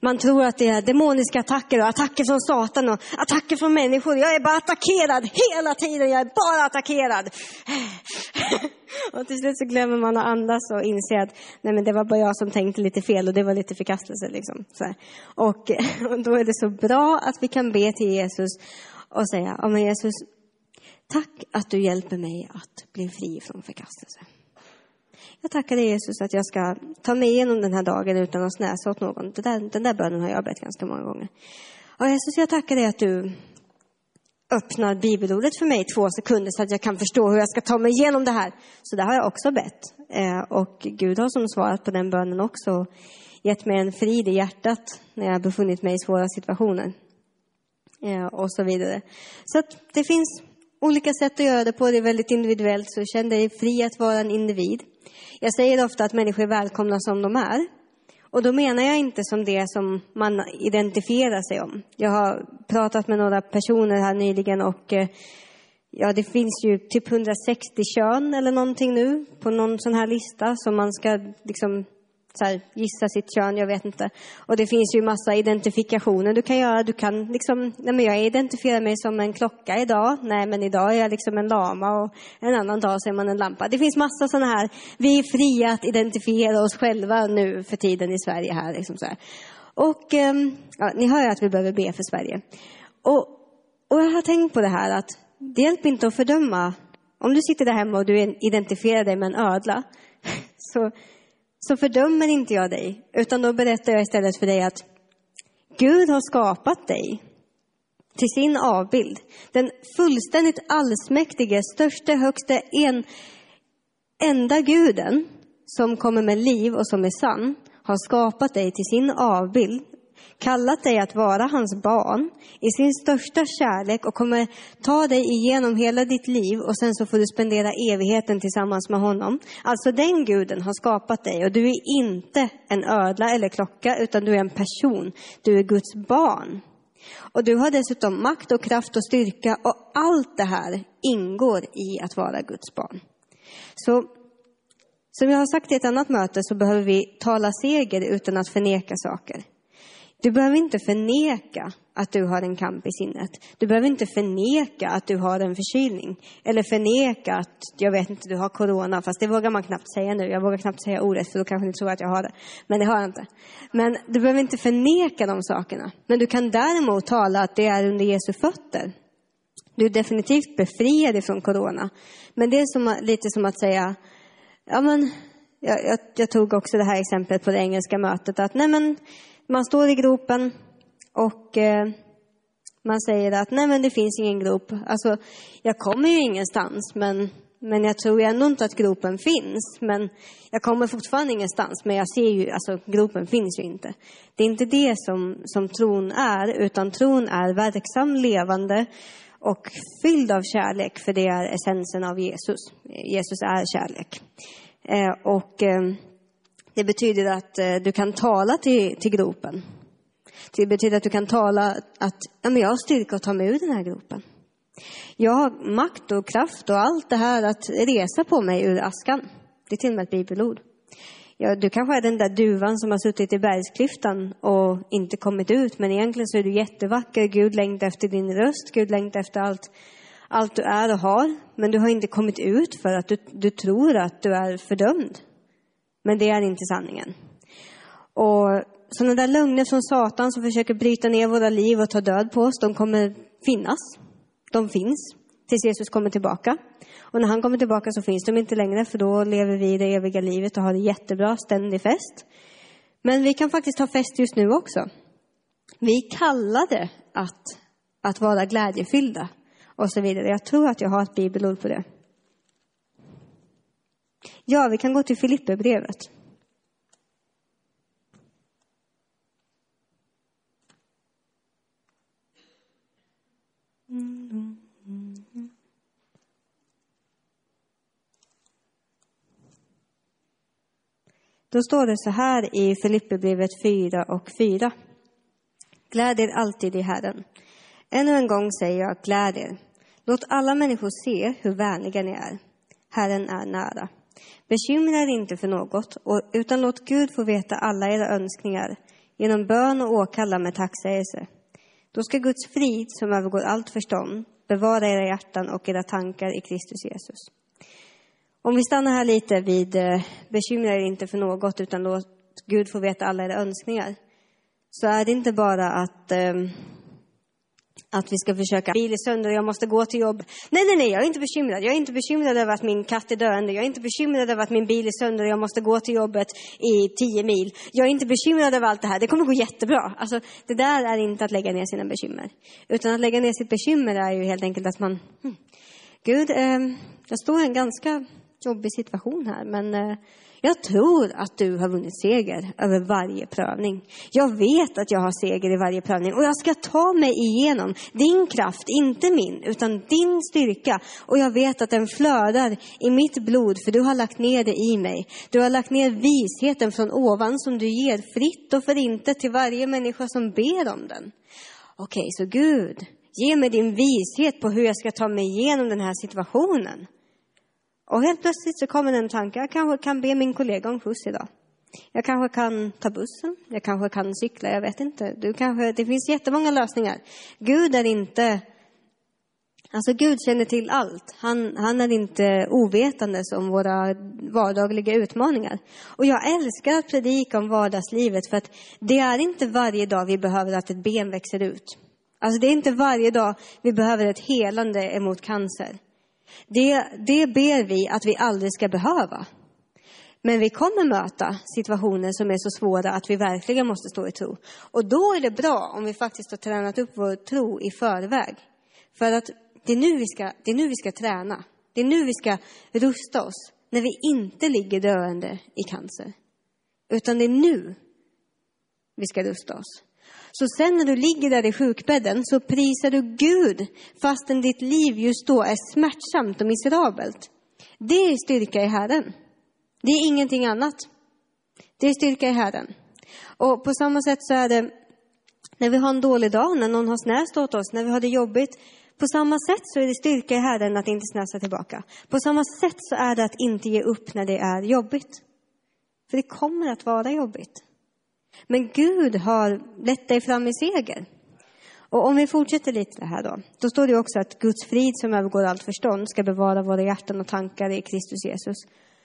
Man tror att det är demoniska attacker och attacker från Satan och attacker från människor. Jag är bara attackerad hela tiden. Jag är bara attackerad. och till slut så glömmer man att andas och inser att nej men det var bara jag som tänkte lite fel och det var lite förkastelse. Liksom. Och, och då är det så bra att vi kan be till Jesus och säga, ja men Jesus, tack att du hjälper mig att bli fri från förkastelse. Jag tackar dig Jesus att jag ska ta mig igenom den här dagen utan att snäsa åt någon. Den där, den där bönen har jag bett ganska många gånger. Och Jesus, jag tackar dig att du öppnar bibelordet för mig i två sekunder så att jag kan förstå hur jag ska ta mig igenom det här. Så det har jag också bett. Eh, och Gud har som svarat på den bönen också gett mig en frid i hjärtat när jag befunnit mig i svåra situationer. Och så vidare. Så att det finns olika sätt att göra det på. Det är väldigt individuellt, så känn dig fri att vara en individ. Jag säger ofta att människor är välkomna som de är. Och då menar jag inte som det som man identifierar sig om. Jag har pratat med några personer här nyligen och eh, ja, det finns ju typ 160 kön eller någonting nu på någon sån här lista som man ska liksom så här, gissa sitt kön, jag vet inte. Och det finns ju massa identifikationer du kan göra. Du kan liksom, nej men jag identifierar mig som en klocka idag. Nej, men idag är jag liksom en lama och en annan dag så är man en lampa. Det finns massa sådana här, vi är fria att identifiera oss själva nu för tiden i Sverige här. Liksom så här. Och ehm, ja, ni hör ju att vi behöver be för Sverige. Och, och jag har tänkt på det här att det hjälper inte att fördöma. Om du sitter där hemma och du identifierar dig med en ödla, så så fördömer inte jag dig, utan då berättar jag istället för dig att Gud har skapat dig till sin avbild. Den fullständigt allsmäktige, största, högste, en, enda guden som kommer med liv och som är sann, har skapat dig till sin avbild kallat dig att vara hans barn i sin största kärlek och kommer ta dig igenom hela ditt liv och sen så får du spendera evigheten tillsammans med honom. Alltså den guden har skapat dig och du är inte en ödla eller klocka utan du är en person. Du är Guds barn. Och du har dessutom makt och kraft och styrka och allt det här ingår i att vara Guds barn. Så som jag har sagt i ett annat möte så behöver vi tala seger utan att förneka saker. Du behöver inte förneka att du har en kamp i sinnet. Du behöver inte förneka att du har en förkylning. Eller förneka att, jag vet inte, du har corona. Fast det vågar man knappt säga nu. Jag vågar knappt säga ordet för då kanske ni tror att jag har det. Men det har jag inte. Men du behöver inte förneka de sakerna. Men du kan däremot tala att det är under Jesu fötter. Du är definitivt befriad ifrån corona. Men det är som, lite som att säga, ja men, jag, jag, jag tog också det här exemplet på det engelska mötet. Att nej men, man står i gropen och eh, man säger att nej men det finns ingen grop. Alltså, jag kommer ju ingenstans men, men jag tror ändå inte att gropen finns. Men jag kommer fortfarande ingenstans men jag ser ju, alltså gropen finns ju inte. Det är inte det som, som tron är utan tron är verksam, levande och fylld av kärlek för det är essensen av Jesus. Jesus är kärlek. Eh, och eh, det betyder att eh, du kan tala till, till gropen. Det betyder att du kan tala att ja, men jag har styrka att ta mig ur den här gropen. Jag har makt och kraft och allt det här att resa på mig ur askan. Det är till och med ett bibelord. Ja, du kanske är den där duvan som har suttit i bergsklyftan och inte kommit ut, men egentligen så är du jättevacker. Gud längtar efter din röst, Gud längtar efter allt, allt du är och har. Men du har inte kommit ut för att du, du tror att du är fördömd. Men det är inte sanningen. Och sådana där lögner från Satan som försöker bryta ner våra liv och ta död på oss, de kommer finnas. De finns tills Jesus kommer tillbaka. Och när han kommer tillbaka så finns de inte längre, för då lever vi det eviga livet och har det jättebra, ständig fest. Men vi kan faktiskt ha fest just nu också. Vi kallar det att, att vara glädjefyllda och så vidare. Jag tror att jag har ett bibelord på det. Ja, vi kan gå till Filipperbrevet. Då står det så här i Filipperbrevet 4 och 4. Gläd er alltid i Herren. Ännu en gång säger jag, gläd er. Låt alla människor se hur vänliga ni är. Herren är nära. Bekymra er inte för något, utan låt Gud få veta alla era önskningar genom bön och åkalla med tacksägelse. Då ska Guds frid, som övergår allt förstånd, bevara era hjärtan och era tankar i Kristus Jesus. Om vi stannar här lite vid eh, bekymra er inte för något, utan låt Gud få veta alla era önskningar, så är det inte bara att eh, att vi ska försöka, bil är sönder och jag måste gå till jobb. Nej, nej, nej, jag är inte bekymrad. Jag är inte bekymrad över att min katt är döende. Jag är inte bekymrad över att min bil är sönder och jag måste gå till jobbet i tio mil. Jag är inte bekymrad över allt det här. Det kommer gå jättebra. Alltså, det där är inte att lägga ner sina bekymmer. Utan att lägga ner sitt bekymmer är ju helt enkelt att man, hmm, Gud, eh, jag står i en ganska jobbig situation här, men eh, jag tror att du har vunnit seger över varje prövning. Jag vet att jag har seger i varje prövning och jag ska ta mig igenom din kraft, inte min, utan din styrka. Och jag vet att den flödar i mitt blod, för du har lagt ner det i mig. Du har lagt ner visheten från ovan som du ger fritt och för inte till varje människa som ber om den. Okej, så Gud, ge mig din vishet på hur jag ska ta mig igenom den här situationen. Och helt plötsligt så kommer en tanke, jag kanske kan be min kollega om skjuts idag. Jag kanske kan ta bussen, jag kanske kan cykla, jag vet inte. Du kanske, det finns jättemånga lösningar. Gud är inte, alltså Gud känner till allt. Han, han är inte ovetandes om våra vardagliga utmaningar. Och jag älskar att predika om vardagslivet för att det är inte varje dag vi behöver att ett ben växer ut. Alltså det är inte varje dag vi behöver ett helande emot cancer. Det, det ber vi att vi aldrig ska behöva. Men vi kommer möta situationer som är så svåra att vi verkligen måste stå i tro. Och då är det bra om vi faktiskt har tränat upp vår tro i förväg. För att det är nu vi ska, det är nu vi ska träna. Det är nu vi ska rusta oss, när vi inte ligger döende i cancer. Utan det är nu vi ska rusta oss. Så sen när du ligger där i sjukbädden så prisar du Gud fastän ditt liv just då är smärtsamt och miserabelt. Det är styrka i Herren. Det är ingenting annat. Det är styrka i Herren. Och på samma sätt så är det när vi har en dålig dag, när någon har snäst åt oss, när vi har det jobbigt. På samma sätt så är det styrka i Herren att inte snäsa tillbaka. På samma sätt så är det att inte ge upp när det är jobbigt. För det kommer att vara jobbigt. Men Gud har lett dig fram i seger. Och om vi fortsätter lite här då, då står det också att Guds frid som övergår allt förstånd ska bevara våra hjärtan och tankar i Kristus Jesus.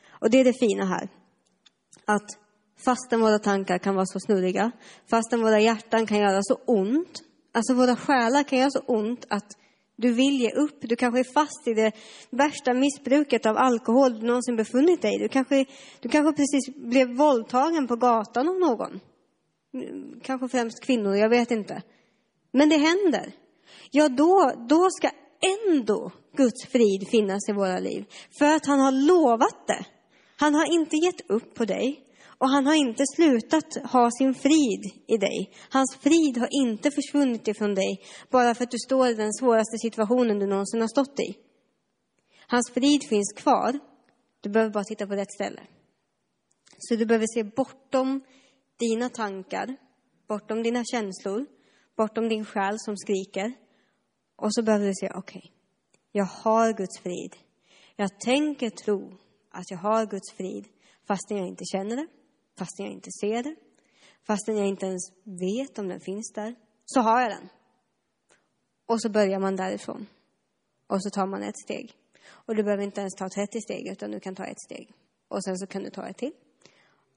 Och det är det fina här. Att fastän våra tankar kan vara så snurriga, fastän våra hjärtan kan göra så ont, alltså våra själar kan göra så ont att du vill ge upp. Du kanske är fast i det värsta missbruket av alkohol du någonsin befunnit dig i. Du kanske, du kanske precis blev våldtagen på gatan av någon. Kanske främst kvinnor, jag vet inte. Men det händer. Ja, då, då ska ändå Guds frid finnas i våra liv. För att han har lovat det. Han har inte gett upp på dig. Och han har inte slutat ha sin frid i dig. Hans frid har inte försvunnit ifrån dig bara för att du står i den svåraste situationen du någonsin har stått i. Hans frid finns kvar. Du behöver bara titta på rätt ställe. Så du behöver se bortom dina tankar, bortom dina känslor, bortom din själ som skriker. Och så behöver du säga, okej, okay, jag har Guds frid. Jag tänker tro att jag har Guds frid fastän jag inte känner det, fastän jag inte ser det, fastän jag inte ens vet om den finns där, så har jag den. Och så börjar man därifrån. Och så tar man ett steg. Och du behöver inte ens ta 30 steg, utan du kan ta ett steg. Och sen så kan du ta ett till.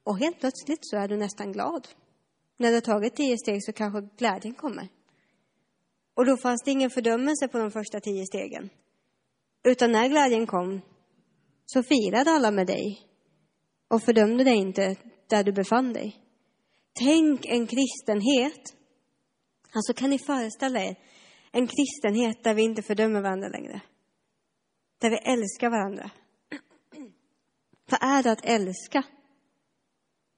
Och helt plötsligt så är du nästan glad. När du har tagit tio steg så kanske glädjen kommer. Och då fanns det ingen fördömelse på de första tio stegen. Utan när glädjen kom så firade alla med dig och fördömde dig inte där du befann dig. Tänk en kristenhet. Alltså kan ni föreställa er en kristenhet där vi inte fördömer varandra längre? Där vi älskar varandra. Vad är det att älska?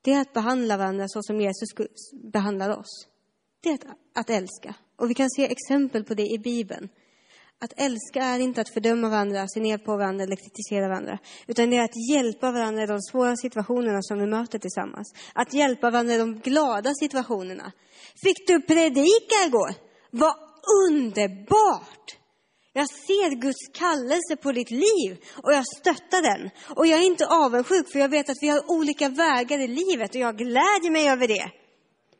Det är att behandla varandra så som Jesus behandlar oss. Det är att, älska. Och vi kan se exempel på det i Bibeln. Att älska är inte att fördöma varandra, se ner på varandra eller kritisera varandra. Utan det är att hjälpa varandra i de svåra situationerna som vi möter tillsammans. Att hjälpa varandra i de glada situationerna. Fick du predika igår? Vad underbart! Jag ser Guds kallelse på ditt liv och jag stöttar den. Och jag är inte avundsjuk för jag vet att vi har olika vägar i livet och jag glädjer mig över det.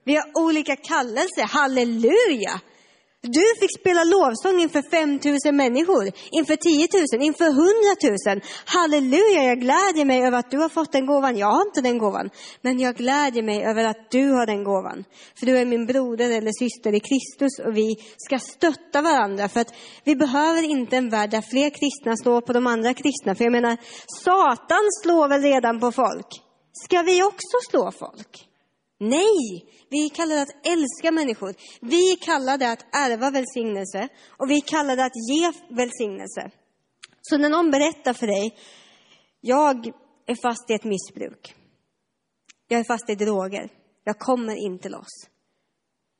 Vi har olika kallelser. Halleluja! Du fick spela lovsång inför 5 000 människor, inför 10 000, inför 100 000. Halleluja, jag glädjer mig över att du har fått den gåvan. Jag har inte den gåvan, men jag glädjer mig över att du har den gåvan. För du är min broder eller syster i Kristus och vi ska stötta varandra. För att vi behöver inte en värld där fler kristna slår på de andra kristna. För jag menar, Satan slår väl redan på folk? Ska vi också slå folk? Nej, vi är kallade att älska människor. Vi är kallade att ärva välsignelse och vi är kallade att ge välsignelse. Så när någon berättar för dig, jag är fast i ett missbruk. Jag är fast i droger. Jag kommer inte loss.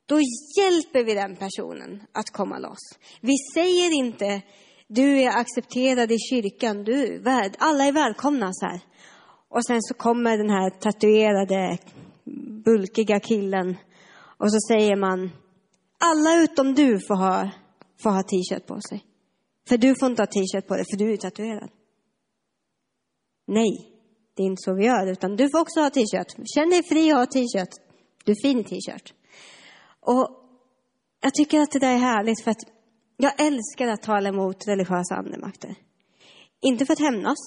Då hjälper vi den personen att komma loss. Vi säger inte, du är accepterad i kyrkan, du är värd, alla är välkomna så här. Och sen så kommer den här tatuerade bulkiga killen. Och så säger man, alla utom du får ha, får ha t-shirt på sig. För du får inte ha t-shirt på dig, för du är tatuerad. Nej, det är inte så vi gör, utan du får också ha t-shirt. Känn dig fri att ha t-shirt. Du är fin i t-shirt. Och jag tycker att det där är härligt, för att jag älskar att tala emot religiösa andemakter. Inte för att hämnas,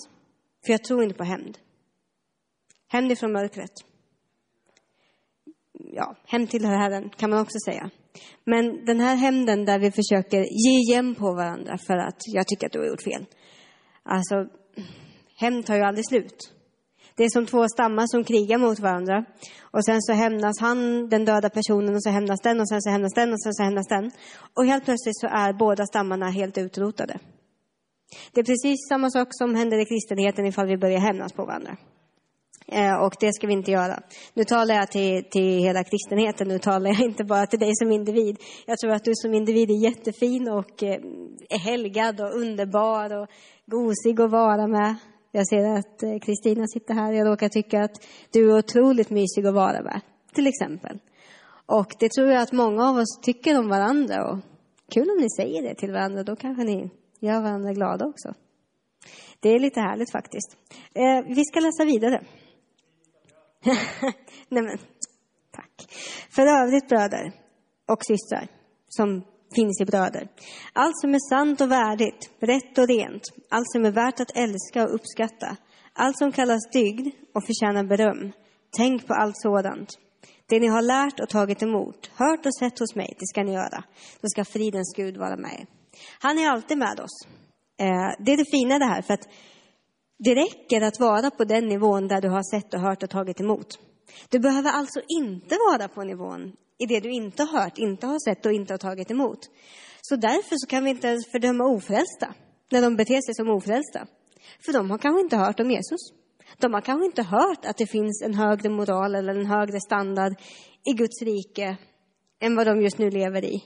för jag tror inte på hämnd. Hämnd ifrån mörkret ja, hem till Herren kan man också säga. Men den här hämnden där vi försöker ge igen på varandra för att jag tycker att du har gjort fel. Alltså, hämnd tar ju aldrig slut. Det är som två stammar som krigar mot varandra. Och sen så hämnas han, den döda personen, och så hämnas den, och sen så hämnas den, och sen så hämnas den. Och helt plötsligt så är båda stammarna helt utrotade. Det är precis samma sak som händer i kristenheten ifall vi börjar hämnas på varandra. Eh, och det ska vi inte göra. Nu talar jag till, till hela kristenheten, nu talar jag inte bara till dig som individ. Jag tror att du som individ är jättefin och eh, är helgad och underbar och gosig att vara med. Jag ser att eh, Kristina sitter här. Jag råkar tycka att du är otroligt mysig att vara med, till exempel. Och det tror jag att många av oss tycker om varandra. Och kul om ni säger det till varandra, då kanske ni gör varandra glada också. Det är lite härligt faktiskt. vi ska läsa vidare. Nej men, tack. För övrigt bröder och systrar som finns i bröder. Allt som är sant och värdigt, rätt och rent, allt som är värt att älska och uppskatta, allt som kallas dygd och förtjänar beröm. Tänk på allt sådant. Det ni har lärt och tagit emot, hört och sett hos mig, det ska ni göra. Då ska fridens Gud vara med er. Han är alltid med oss. Eh, det är det fina det här, för att det räcker att vara på den nivån där du har sett och hört och tagit emot. Du behöver alltså inte vara på nivån i det du inte har hört, inte har sett och inte har tagit emot. Så därför så kan vi inte ens fördöma ofrälsta när de beter sig som ofrälsta. För de har kanske inte hört om Jesus. De har kanske inte hört att det finns en högre moral eller en högre standard i Guds rike än vad de just nu lever i.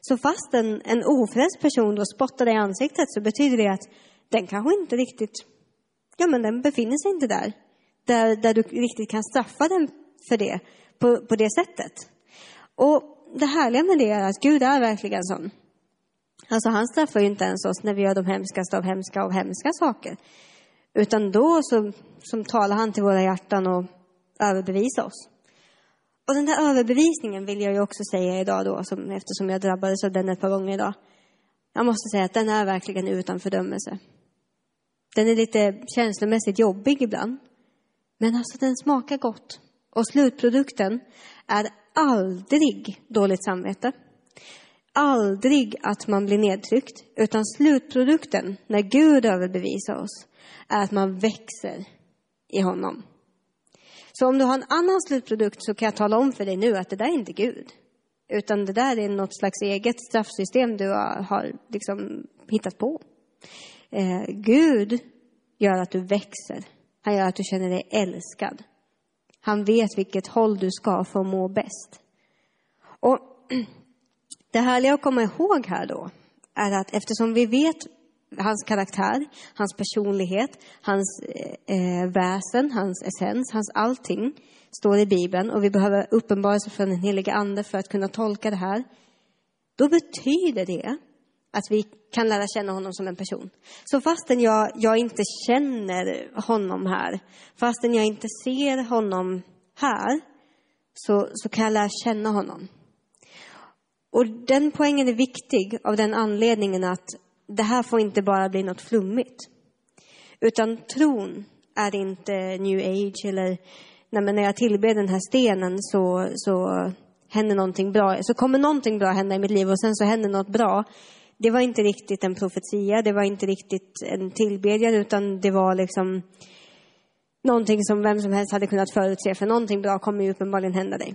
Så fast en, en ofrälst person då spottar dig i ansiktet så betyder det att den kanske inte riktigt ja men den befinner sig inte där. Där, där du riktigt kan straffa den för det, på, på det sättet. Och det härliga med det är att Gud är verkligen sån. Alltså han straffar ju inte ens oss när vi gör de hemskaste av hemska av hemska saker. Utan då så, som talar han till våra hjärtan och överbevisar oss. Och den där överbevisningen vill jag ju också säga idag då, som, eftersom jag drabbades av den ett par gånger idag. Jag måste säga att den är verkligen utan fördömelse. Den är lite känslomässigt jobbig ibland. Men alltså den smakar gott. Och slutprodukten är aldrig dåligt samvete. Aldrig att man blir nedtryckt. Utan slutprodukten, när Gud överbevisar oss, är att man växer i honom. Så om du har en annan slutprodukt så kan jag tala om för dig nu att det där är inte Gud. Utan det där är något slags eget straffsystem du har, liksom hittat på. Eh, Gud gör att du växer. Han gör att du känner dig älskad. Han vet vilket håll du ska för att må bäst. Och det härliga att komma ihåg här då är att eftersom vi vet hans karaktär, hans personlighet, hans eh, eh, väsen, hans essens, hans allting står i Bibeln och vi behöver uppenbarelse från den helige Ande för att kunna tolka det här. Då betyder det att vi kan lära känna honom som en person. Så fastän jag, jag inte känner honom här, fastän jag inte ser honom här, så, så kan jag lära känna honom. Och den poängen är viktig av den anledningen att det här får inte bara bli något flummigt. Utan tron är inte new age eller nej, när jag tillber den här stenen så, så händer någonting bra. Så kommer någonting bra hända i mitt liv och sen så händer något bra. Det var inte riktigt en profetia, det var inte riktigt en tillbedjan utan det var liksom någonting som vem som helst hade kunnat förutse. För någonting bra kommer ju uppenbarligen hända dig.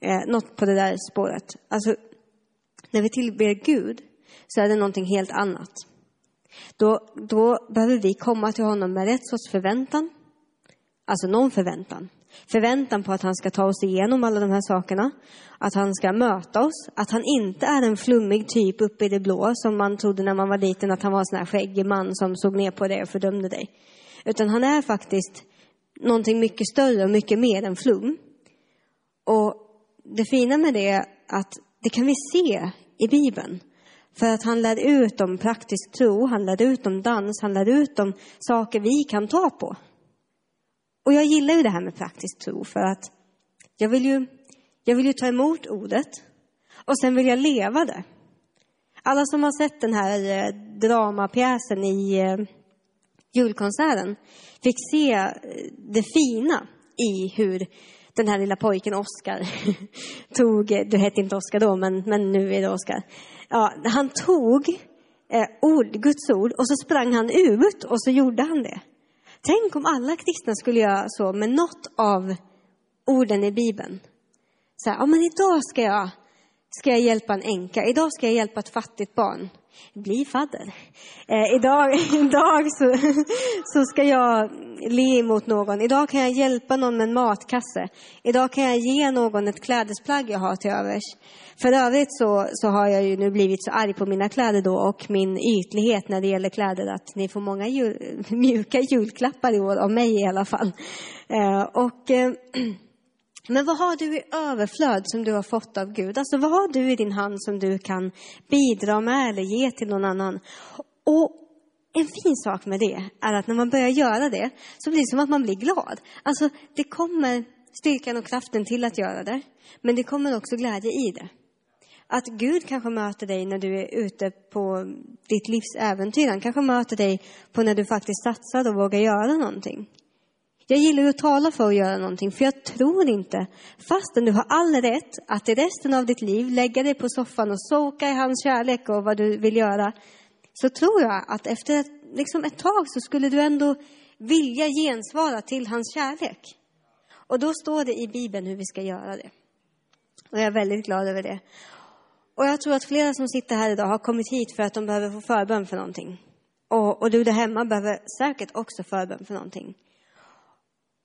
Eh, något på det där spåret. Alltså, när vi tillber Gud så är det någonting helt annat. Då, då behöver vi komma till honom med rätt sorts förväntan. Alltså någon förväntan. Förväntan på att han ska ta oss igenom alla de här sakerna. Att han ska möta oss. Att han inte är en flummig typ uppe i det blå som man trodde när man var liten att han var en sån här skäggig man som såg ner på dig och fördömde dig. Utan han är faktiskt någonting mycket större och mycket mer än flum. Och det fina med det är att det kan vi se i Bibeln. För att han lär ut om praktisk tro, han lär ut om dans, han lär ut om saker vi kan ta på. Och jag gillar ju det här med praktisk tro för att jag vill ju, jag vill ju ta emot ordet och sen vill jag leva det. Alla som har sett den här eh, dramapjäsen i eh, julkonserten fick se eh, det fina i hur den här lilla pojken Oskar tog, du hette inte Oskar då, men, men nu är det Oskar. Ja, han tog eh, ord, Guds ord och så sprang han ut och så gjorde han det. Tänk om alla kristna skulle göra så med något av orden i Bibeln. Så här, ja men idag ska jag, ska jag hjälpa en änka, idag ska jag hjälpa ett fattigt barn bli fadder. Eh, idag idag så, så ska jag le mot någon. Idag kan jag hjälpa någon med en matkasse. Idag kan jag ge någon ett klädesplagg jag har till övers. För övrigt så, så har jag ju nu blivit så arg på mina kläder då och min ytlighet när det gäller kläder att ni får många jul, mjuka julklappar i år, av mig i alla fall. Eh, och... Eh, Men vad har du i överflöd som du har fått av Gud? Alltså vad har du i din hand som du kan bidra med eller ge till någon annan? Och en fin sak med det är att när man börjar göra det så blir det som att man blir glad. Alltså det kommer styrkan och kraften till att göra det. Men det kommer också glädje i det. Att Gud kanske möter dig när du är ute på ditt livs äventyr. Han kanske möter dig på när du faktiskt satsar och vågar göra någonting. Jag gillar att tala för att göra någonting, för jag tror inte, fastän du har all rätt att i resten av ditt liv lägga dig på soffan och soka i hans kärlek och vad du vill göra, så tror jag att efter ett, liksom ett tag så skulle du ändå vilja gensvara till hans kärlek. Och då står det i Bibeln hur vi ska göra det. Och jag är väldigt glad över det. Och jag tror att flera som sitter här idag har kommit hit för att de behöver få förbön för någonting. Och, och du där hemma behöver säkert också förbön för någonting.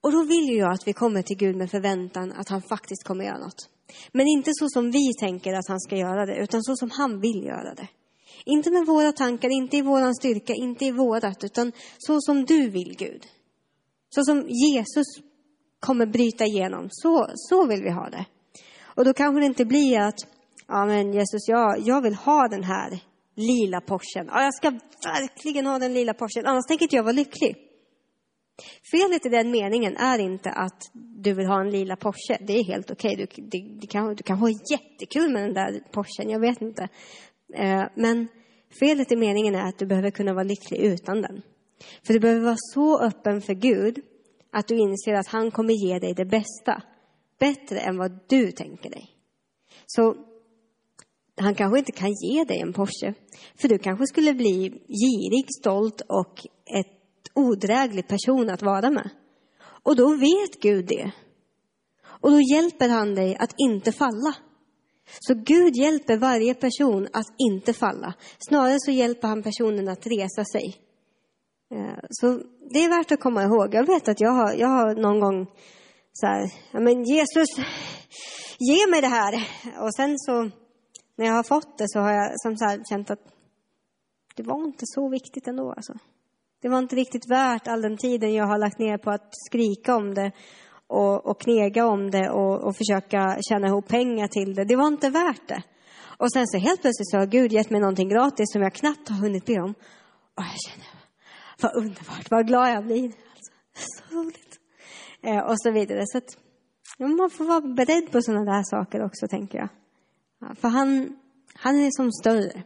Och då vill jag att vi kommer till Gud med förväntan att han faktiskt kommer göra något. Men inte så som vi tänker att han ska göra det, utan så som han vill göra det. Inte med våra tankar, inte i våran styrka, inte i vårat, utan så som du vill, Gud. Så som Jesus kommer bryta igenom, så, så vill vi ha det. Och då kanske det inte blir att, ja men Jesus, jag, jag vill ha den här lila Porschen. Ja, jag ska verkligen ha den lila Porschen, annars tänker inte jag vara lycklig. Felet i den meningen är inte att du vill ha en lila Porsche. Det är helt okej. Okay. Du, du, du, kan, du kan ha jättekul med den där Porschen, jag vet inte. Eh, men felet i meningen är att du behöver kunna vara lycklig utan den. För du behöver vara så öppen för Gud att du inser att han kommer ge dig det bästa. Bättre än vad du tänker dig. Så han kanske inte kan ge dig en Porsche. För du kanske skulle bli girig, stolt och ett odräglig person att vara med. Och då vet Gud det. Och då hjälper han dig att inte falla. Så Gud hjälper varje person att inte falla. Snarare så hjälper han personen att resa sig. Eh, så det är värt att komma ihåg. Jag vet att jag har, jag har någon gång så här, ja men Jesus, ge mig det här. Och sen så, när jag har fått det så har jag som så här, känt att det var inte så viktigt ändå alltså. Det var inte riktigt värt all den tiden jag har lagt ner på att skrika om det och, och knega om det och, och försöka tjäna ihop pengar till det. Det var inte värt det. Och sen så helt plötsligt så har Gud gett mig någonting gratis som jag knappt har hunnit be om. Och jag känner, vad underbart, vad glad jag blir. Alltså, så roligt. Eh, och så vidare. Så att, Ja, man får vara beredd på sådana där saker också, tänker jag. Ja, för han, han är som större.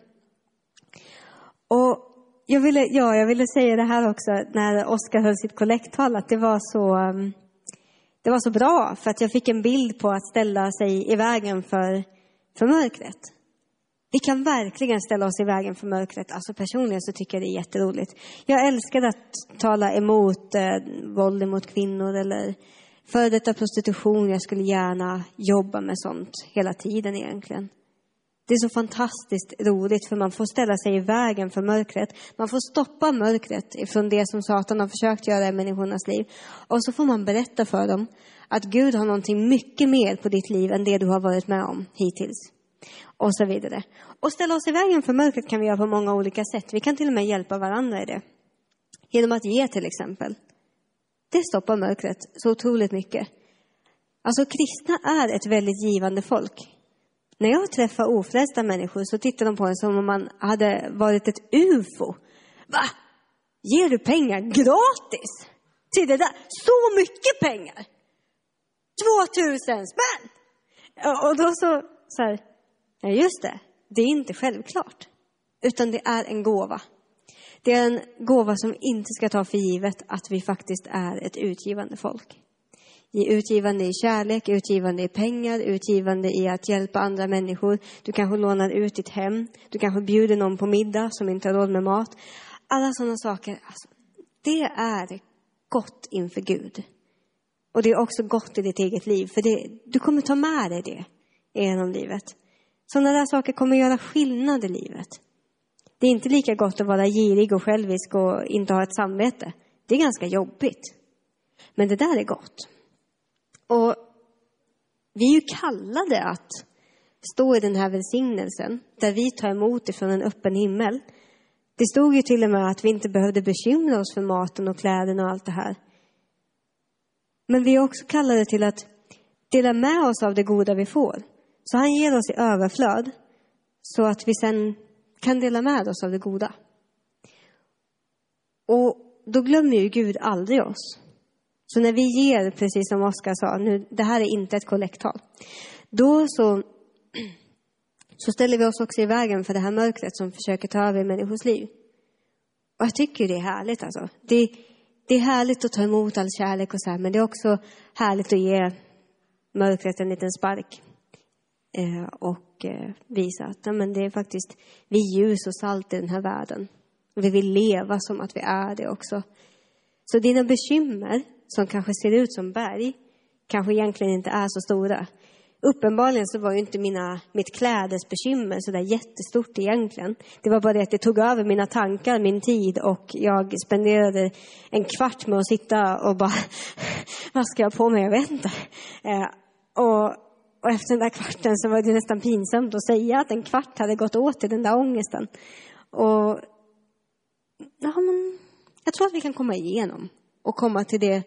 Och jag ville, ja, jag ville säga det här också när Oskar höll sitt kollekttal, att det var så um, det var så bra, för att jag fick en bild på att ställa sig i vägen för, för mörkret. Vi kan verkligen ställa oss i vägen för mörkret. Alltså personligen så tycker jag det är jätteroligt. Jag älskar att tala emot eh, våld mot kvinnor eller före detta prostitution. Jag skulle gärna jobba med sånt hela tiden egentligen. Det är så fantastiskt roligt för man får ställa sig i vägen för mörkret. Man får stoppa mörkret ifrån det som Satan har försökt göra i människornas liv. Och så får man berätta för dem att Gud har någonting mycket mer på ditt liv än det du har varit med om hittills. Och så vidare. Och ställa oss i vägen för mörkret kan vi göra på många olika sätt. Vi kan till och med hjälpa varandra i det. Genom att ge till exempel. Det stoppar mörkret så otroligt mycket. Alltså kristna är ett väldigt givande folk. När jag träffar ofrälsta människor så tittar de på en som om man hade varit ett ufo. Va? Ger du pengar gratis? Till det där? Så mycket pengar? 2000 spänn! Och då så, så här, ja just det, det är inte självklart. Utan det är en gåva. Det är en gåva som inte ska ta för givet att vi faktiskt är ett utgivande folk. Utgivande i kärlek, utgivande i pengar, utgivande i att hjälpa andra människor. Du kanske lånar ut ditt hem. Du kanske bjuder någon på middag som inte har råd med mat. Alla sådana saker, alltså, det är gott inför Gud. Och det är också gott i ditt eget liv, för det, du kommer ta med dig det genom livet. Sådana där saker kommer göra skillnad i livet. Det är inte lika gott att vara girig och självisk och inte ha ett samvete. Det är ganska jobbigt. Men det där är gott. Och vi är ju kallade att stå i den här välsignelsen, där vi tar emot ifrån en öppen himmel. Det stod ju till och med att vi inte behövde bekymra oss för maten och kläderna och allt det här. Men vi är också kallade till att dela med oss av det goda vi får. Så han ger oss i överflöd, så att vi sen kan dela med oss av det goda. Och då glömmer ju Gud aldrig oss. Så när vi ger, precis som Oskar sa, nu, det här är inte ett kollekttal, då så, så ställer vi oss också i vägen för det här mörkret som försöker ta över människors liv. Och jag tycker det är härligt alltså. Det, det är härligt att ta emot all kärlek och så här, men det är också härligt att ge mörkret en liten spark. Eh, och eh, visa att ja, men det är faktiskt, vi är ljus och salt i den här världen. Vi vill leva som att vi är det också. Så dina bekymmer, som kanske ser ut som berg, kanske egentligen inte är så stora. Uppenbarligen så var ju inte mina, mitt klädesbekymmer så där jättestort egentligen. Det var bara det att det tog över mina tankar, min tid och jag spenderade en kvart med att sitta och bara, vad ska jag på mig? Jag vet inte. Eh, och, och efter den där kvarten så var det nästan pinsamt att säga att en kvart hade gått åt till den där ångesten. Och, ja men, jag tror att vi kan komma igenom och komma till det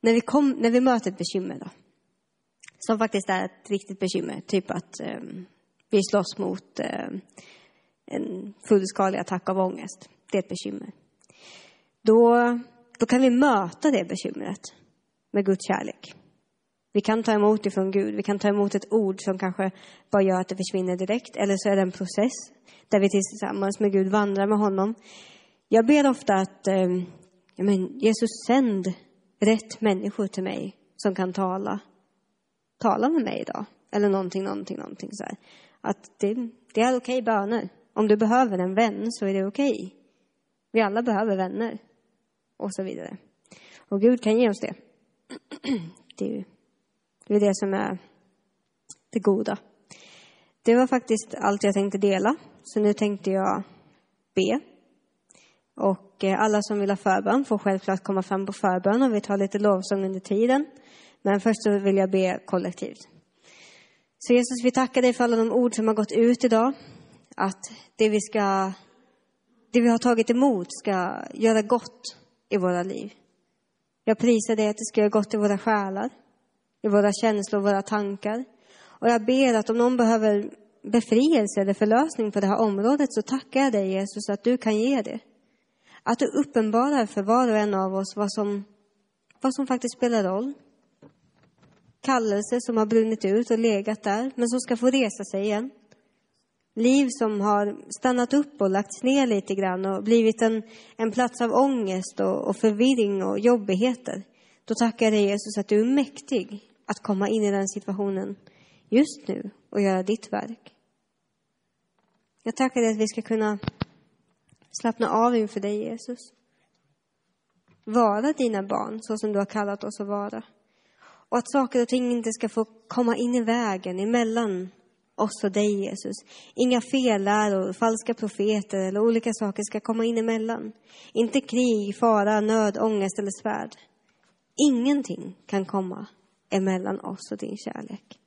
när vi, kom, när vi möter ett bekymmer. Då. Som faktiskt är ett riktigt bekymmer. Typ att eh, vi slåss mot eh, en fullskalig attack av ångest. Det är ett bekymmer. Då, då kan vi möta det bekymret med Guds kärlek. Vi kan ta emot det från Gud. Vi kan ta emot ett ord som kanske bara gör att det försvinner direkt. Eller så är det en process där vi tillsammans med Gud vandrar med honom. Jag ber ofta att eh, ja, men Jesus sänd rätt människor till mig som kan tala. Tala med mig idag. Eller någonting, någonting, någonting så här. Att det, det är okej okay böner. Om du behöver en vän så är det okej. Okay. Vi alla behöver vänner. Och så vidare. Och Gud kan ge oss det. Det är, det är det som är det goda. Det var faktiskt allt jag tänkte dela. Så nu tänkte jag be. Och eh, alla som vill ha förbön får självklart komma fram på förbön och vi tar lite lovsång under tiden. Men först så vill jag be kollektivt. Så Jesus, vi tackar dig för alla de ord som har gått ut idag. Att det vi ska, det vi har tagit emot ska göra gott i våra liv. Jag prisar dig att det ska göra gott i våra själar, i våra känslor, våra tankar. Och jag ber att om någon behöver befrielse eller förlösning på det här området så tackar jag dig Jesus att du kan ge det. Att du uppenbarar för var och en av oss vad som, vad som faktiskt spelar roll. Kallelse som har brunnit ut och legat där, men som ska få resa sig igen. Liv som har stannat upp och lagts ner lite grann och blivit en, en plats av ångest och, och förvirring och jobbigheter. Då tackar jag dig Jesus att du är mäktig att komma in i den situationen just nu och göra ditt verk. Jag tackar dig att vi ska kunna slappna av inför dig Jesus. Vara dina barn så som du har kallat oss att vara. Och att saker och ting inte ska få komma in i vägen emellan oss och dig, Jesus. Inga felläror, falska profeter eller olika saker ska komma in emellan. Inte krig, fara, nöd, ångest eller svärd. Ingenting kan komma emellan oss och din kärlek.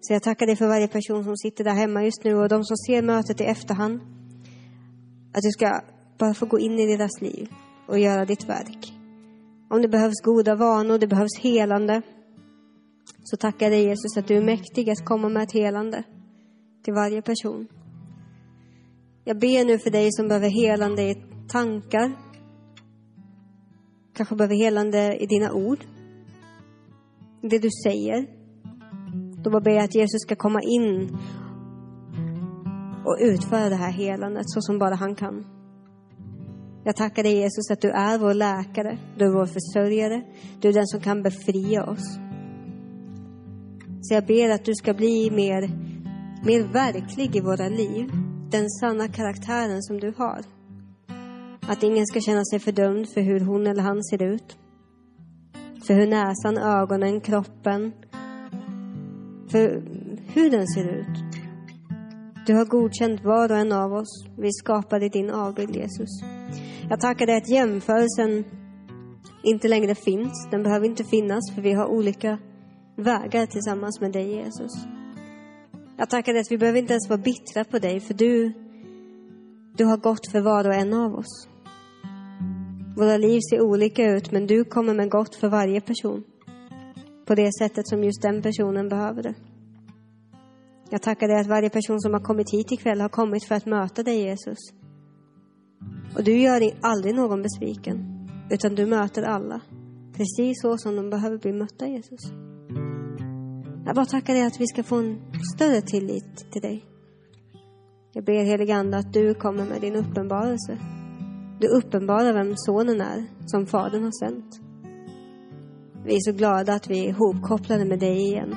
Så jag tackar dig för varje person som sitter där hemma just nu och de som ser mötet i efterhand. Att du ska bara få gå in i deras liv och göra ditt verk. Om det behövs goda vanor, det behövs helande, så tackar jag dig Jesus att du är mäktig att komma med ett helande till varje person. Jag ber nu för dig som behöver helande i tankar, kanske behöver helande i dina ord, det du säger. Då bara ber jag att Jesus ska komma in och utföra det här helandet så som bara han kan. Jag tackar dig Jesus att du är vår läkare, du är vår försörjare, du är den som kan befria oss. Så jag ber att du ska bli mer, mer verklig i våra liv. Den sanna karaktären som du har. Att ingen ska känna sig fördömd för hur hon eller han ser ut. För hur näsan, ögonen, kroppen, för hur den ser ut. Du har godkänt var och en av oss. Vi skapade din avbild, Jesus. Jag tackar dig att jämförelsen inte längre finns. Den behöver inte finnas, för vi har olika vägar tillsammans med dig, Jesus. Jag tackar dig att vi behöver inte ens vara bittra på dig, för du, du har gått för var och en av oss. Våra liv ser olika ut, men du kommer med gott för varje person. På det sättet som just den personen behöver det. Jag tackar dig att varje person som har kommit hit ikväll har kommit för att möta dig, Jesus. Och du gör aldrig någon besviken, utan du möter alla. Precis så som de behöver bli mötta, Jesus. Jag bara tackar dig att vi ska få en större tillit till dig. Jag ber helige Ande att du kommer med din uppenbarelse. Du uppenbarar vem sonen är, som Fadern har sänt. Vi är så glada att vi är ihopkopplade med dig igen.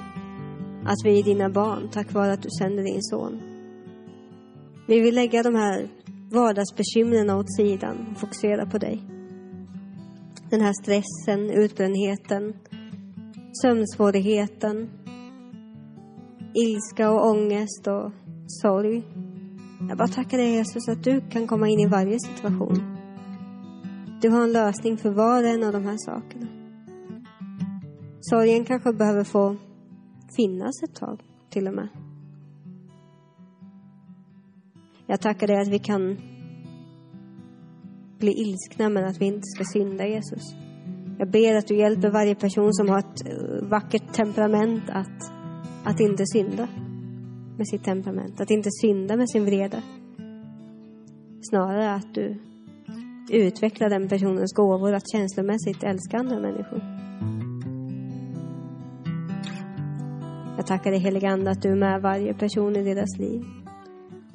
Att vi är dina barn, tack vare att du sänder din son. Vi vill lägga de här vardagsbekymren åt sidan och fokusera på dig. Den här stressen, utbrändheten, sömnsvårigheten, ilska och ångest och sorg. Jag bara tackar dig Jesus att du kan komma in i varje situation. Du har en lösning för var och en av de här sakerna. Sorgen kanske behöver få finnas ett tag till och med. Jag tackar dig att vi kan bli ilskna men att vi inte ska synda Jesus. Jag ber att du hjälper varje person som har ett eh, vackert temperament att, att inte synda med sitt temperament, att inte synda med sin vrede. Snarare att du utvecklar den personens gåvor att känslomässigt älska andra människor. Jag tackar dig helige Ande att du är med varje person i deras liv.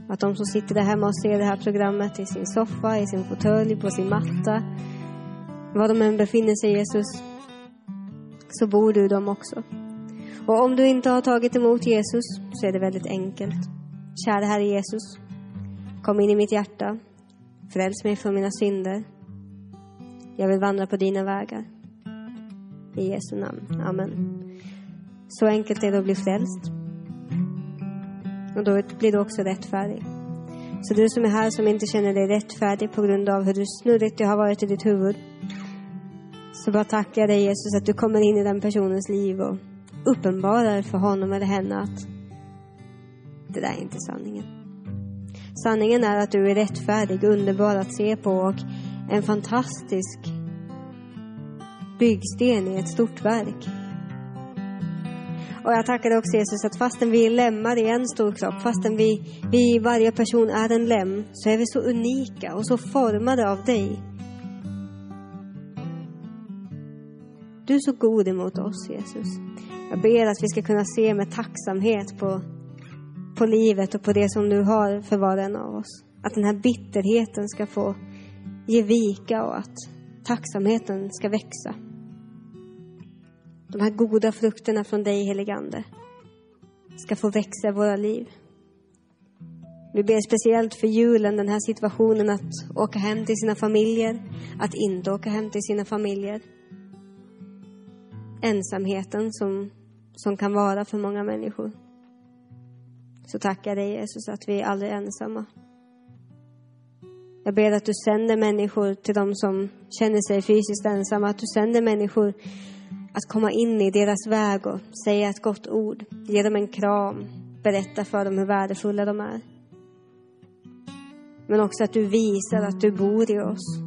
Att de som sitter där hemma och ser det här programmet i sin soffa, i sin fåtölj, på sin matta, var de än befinner sig Jesus, så bor du dem också. Och om du inte har tagit emot Jesus så är det väldigt enkelt. Kära Herre Jesus, kom in i mitt hjärta. Fräls mig från mina synder. Jag vill vandra på dina vägar. I Jesu namn. Amen. Så enkelt är det att bli frälst. Och då blir du också rättfärdig. Så du som är här som inte känner dig rättfärdig på grund av hur snurrigt det har varit i ditt huvud. Så bara tackar jag dig Jesus att du kommer in i den personens liv och uppenbarar för honom eller henne att det där är inte sanningen. Sanningen är att du är rättfärdig, underbar att se på och en fantastisk byggsten i ett stort verk. Och jag tackar dig också Jesus att fastän vi är lemmar i en stor kropp, fastän vi, vi varje person är en lem, så är vi så unika och så formade av dig. Du är så god emot oss, Jesus. Jag ber att vi ska kunna se med tacksamhet på, på livet och på det som du har för var och en av oss. Att den här bitterheten ska få ge vika och att tacksamheten ska växa. De här goda frukterna från dig, heligande, ska få växa i våra liv. Vi ber speciellt för julen, den här situationen att åka hem till sina familjer, att inte åka hem till sina familjer. Ensamheten som, som kan vara för många människor. Så tackar dig Jesus att vi aldrig är ensamma. Jag ber att du sänder människor till de som känner sig fysiskt ensamma, att du sänder människor att komma in i deras väg och säga ett gott ord, ge dem en kram, berätta för dem hur värdefulla de är. Men också att du visar att du bor i oss.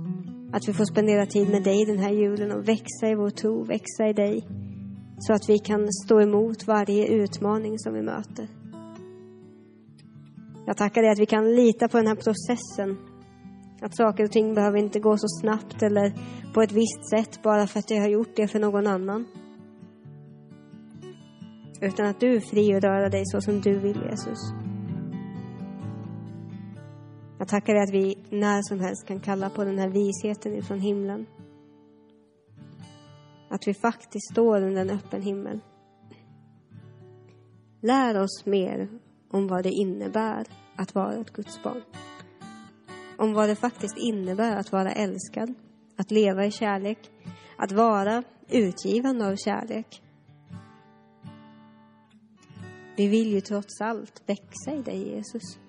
Att vi får spendera tid med dig den här julen och växa i vår tro, växa i dig. Så att vi kan stå emot varje utmaning som vi möter. Jag tackar dig att vi kan lita på den här processen. Att saker och ting behöver inte gå så snabbt eller på ett visst sätt bara för att jag har gjort det för någon annan. Utan att du är fri att röra dig så som du vill, Jesus. Jag tackar dig att vi när som helst kan kalla på den här visheten ifrån himlen. Att vi faktiskt står under en öppen himmel. Lär oss mer om vad det innebär att vara ett Guds barn. Om vad det faktiskt innebär att vara älskad, att leva i kärlek, att vara utgivande av kärlek. Vi vill ju trots allt växa i dig, Jesus.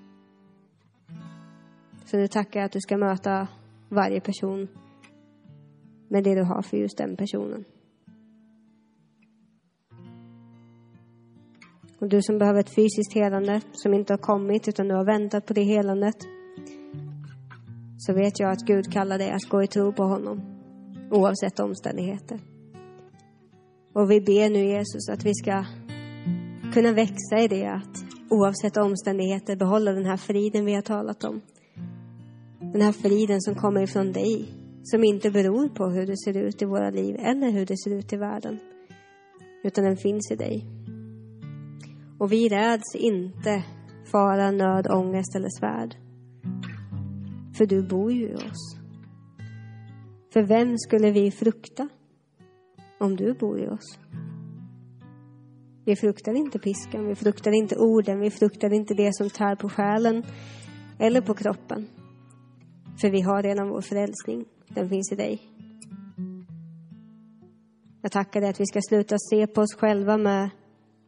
Så nu tackar jag att du ska möta varje person med det du har för just den personen. Och du som behöver ett fysiskt helande, som inte har kommit utan du har väntat på det helandet, så vet jag att Gud kallar dig att gå i tro på honom, oavsett omständigheter. Och vi ber nu Jesus att vi ska kunna växa i det, att oavsett omständigheter behålla den här friden vi har talat om. Den här friden som kommer ifrån dig, som inte beror på hur det ser ut i våra liv eller hur det ser ut i världen, utan den finns i dig. Och vi räds inte fara, nöd, ångest eller svärd. För du bor ju i oss. För vem skulle vi frukta om du bor i oss? Vi fruktar inte piskan, vi fruktar inte orden, vi fruktar inte det som tär på själen eller på kroppen. För vi har redan vår frälsning. Den finns i dig. Jag tackar dig att vi ska sluta se på oss själva med,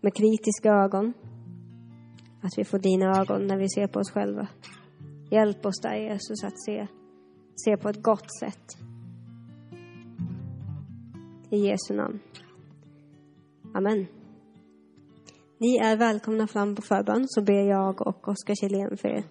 med kritiska ögon. Att vi får dina ögon när vi ser på oss själva. Hjälp oss där Jesus att se, se på ett gott sätt. I Jesu namn. Amen. Ni är välkomna fram på förbön så ber jag och Oskar Kjellén för er.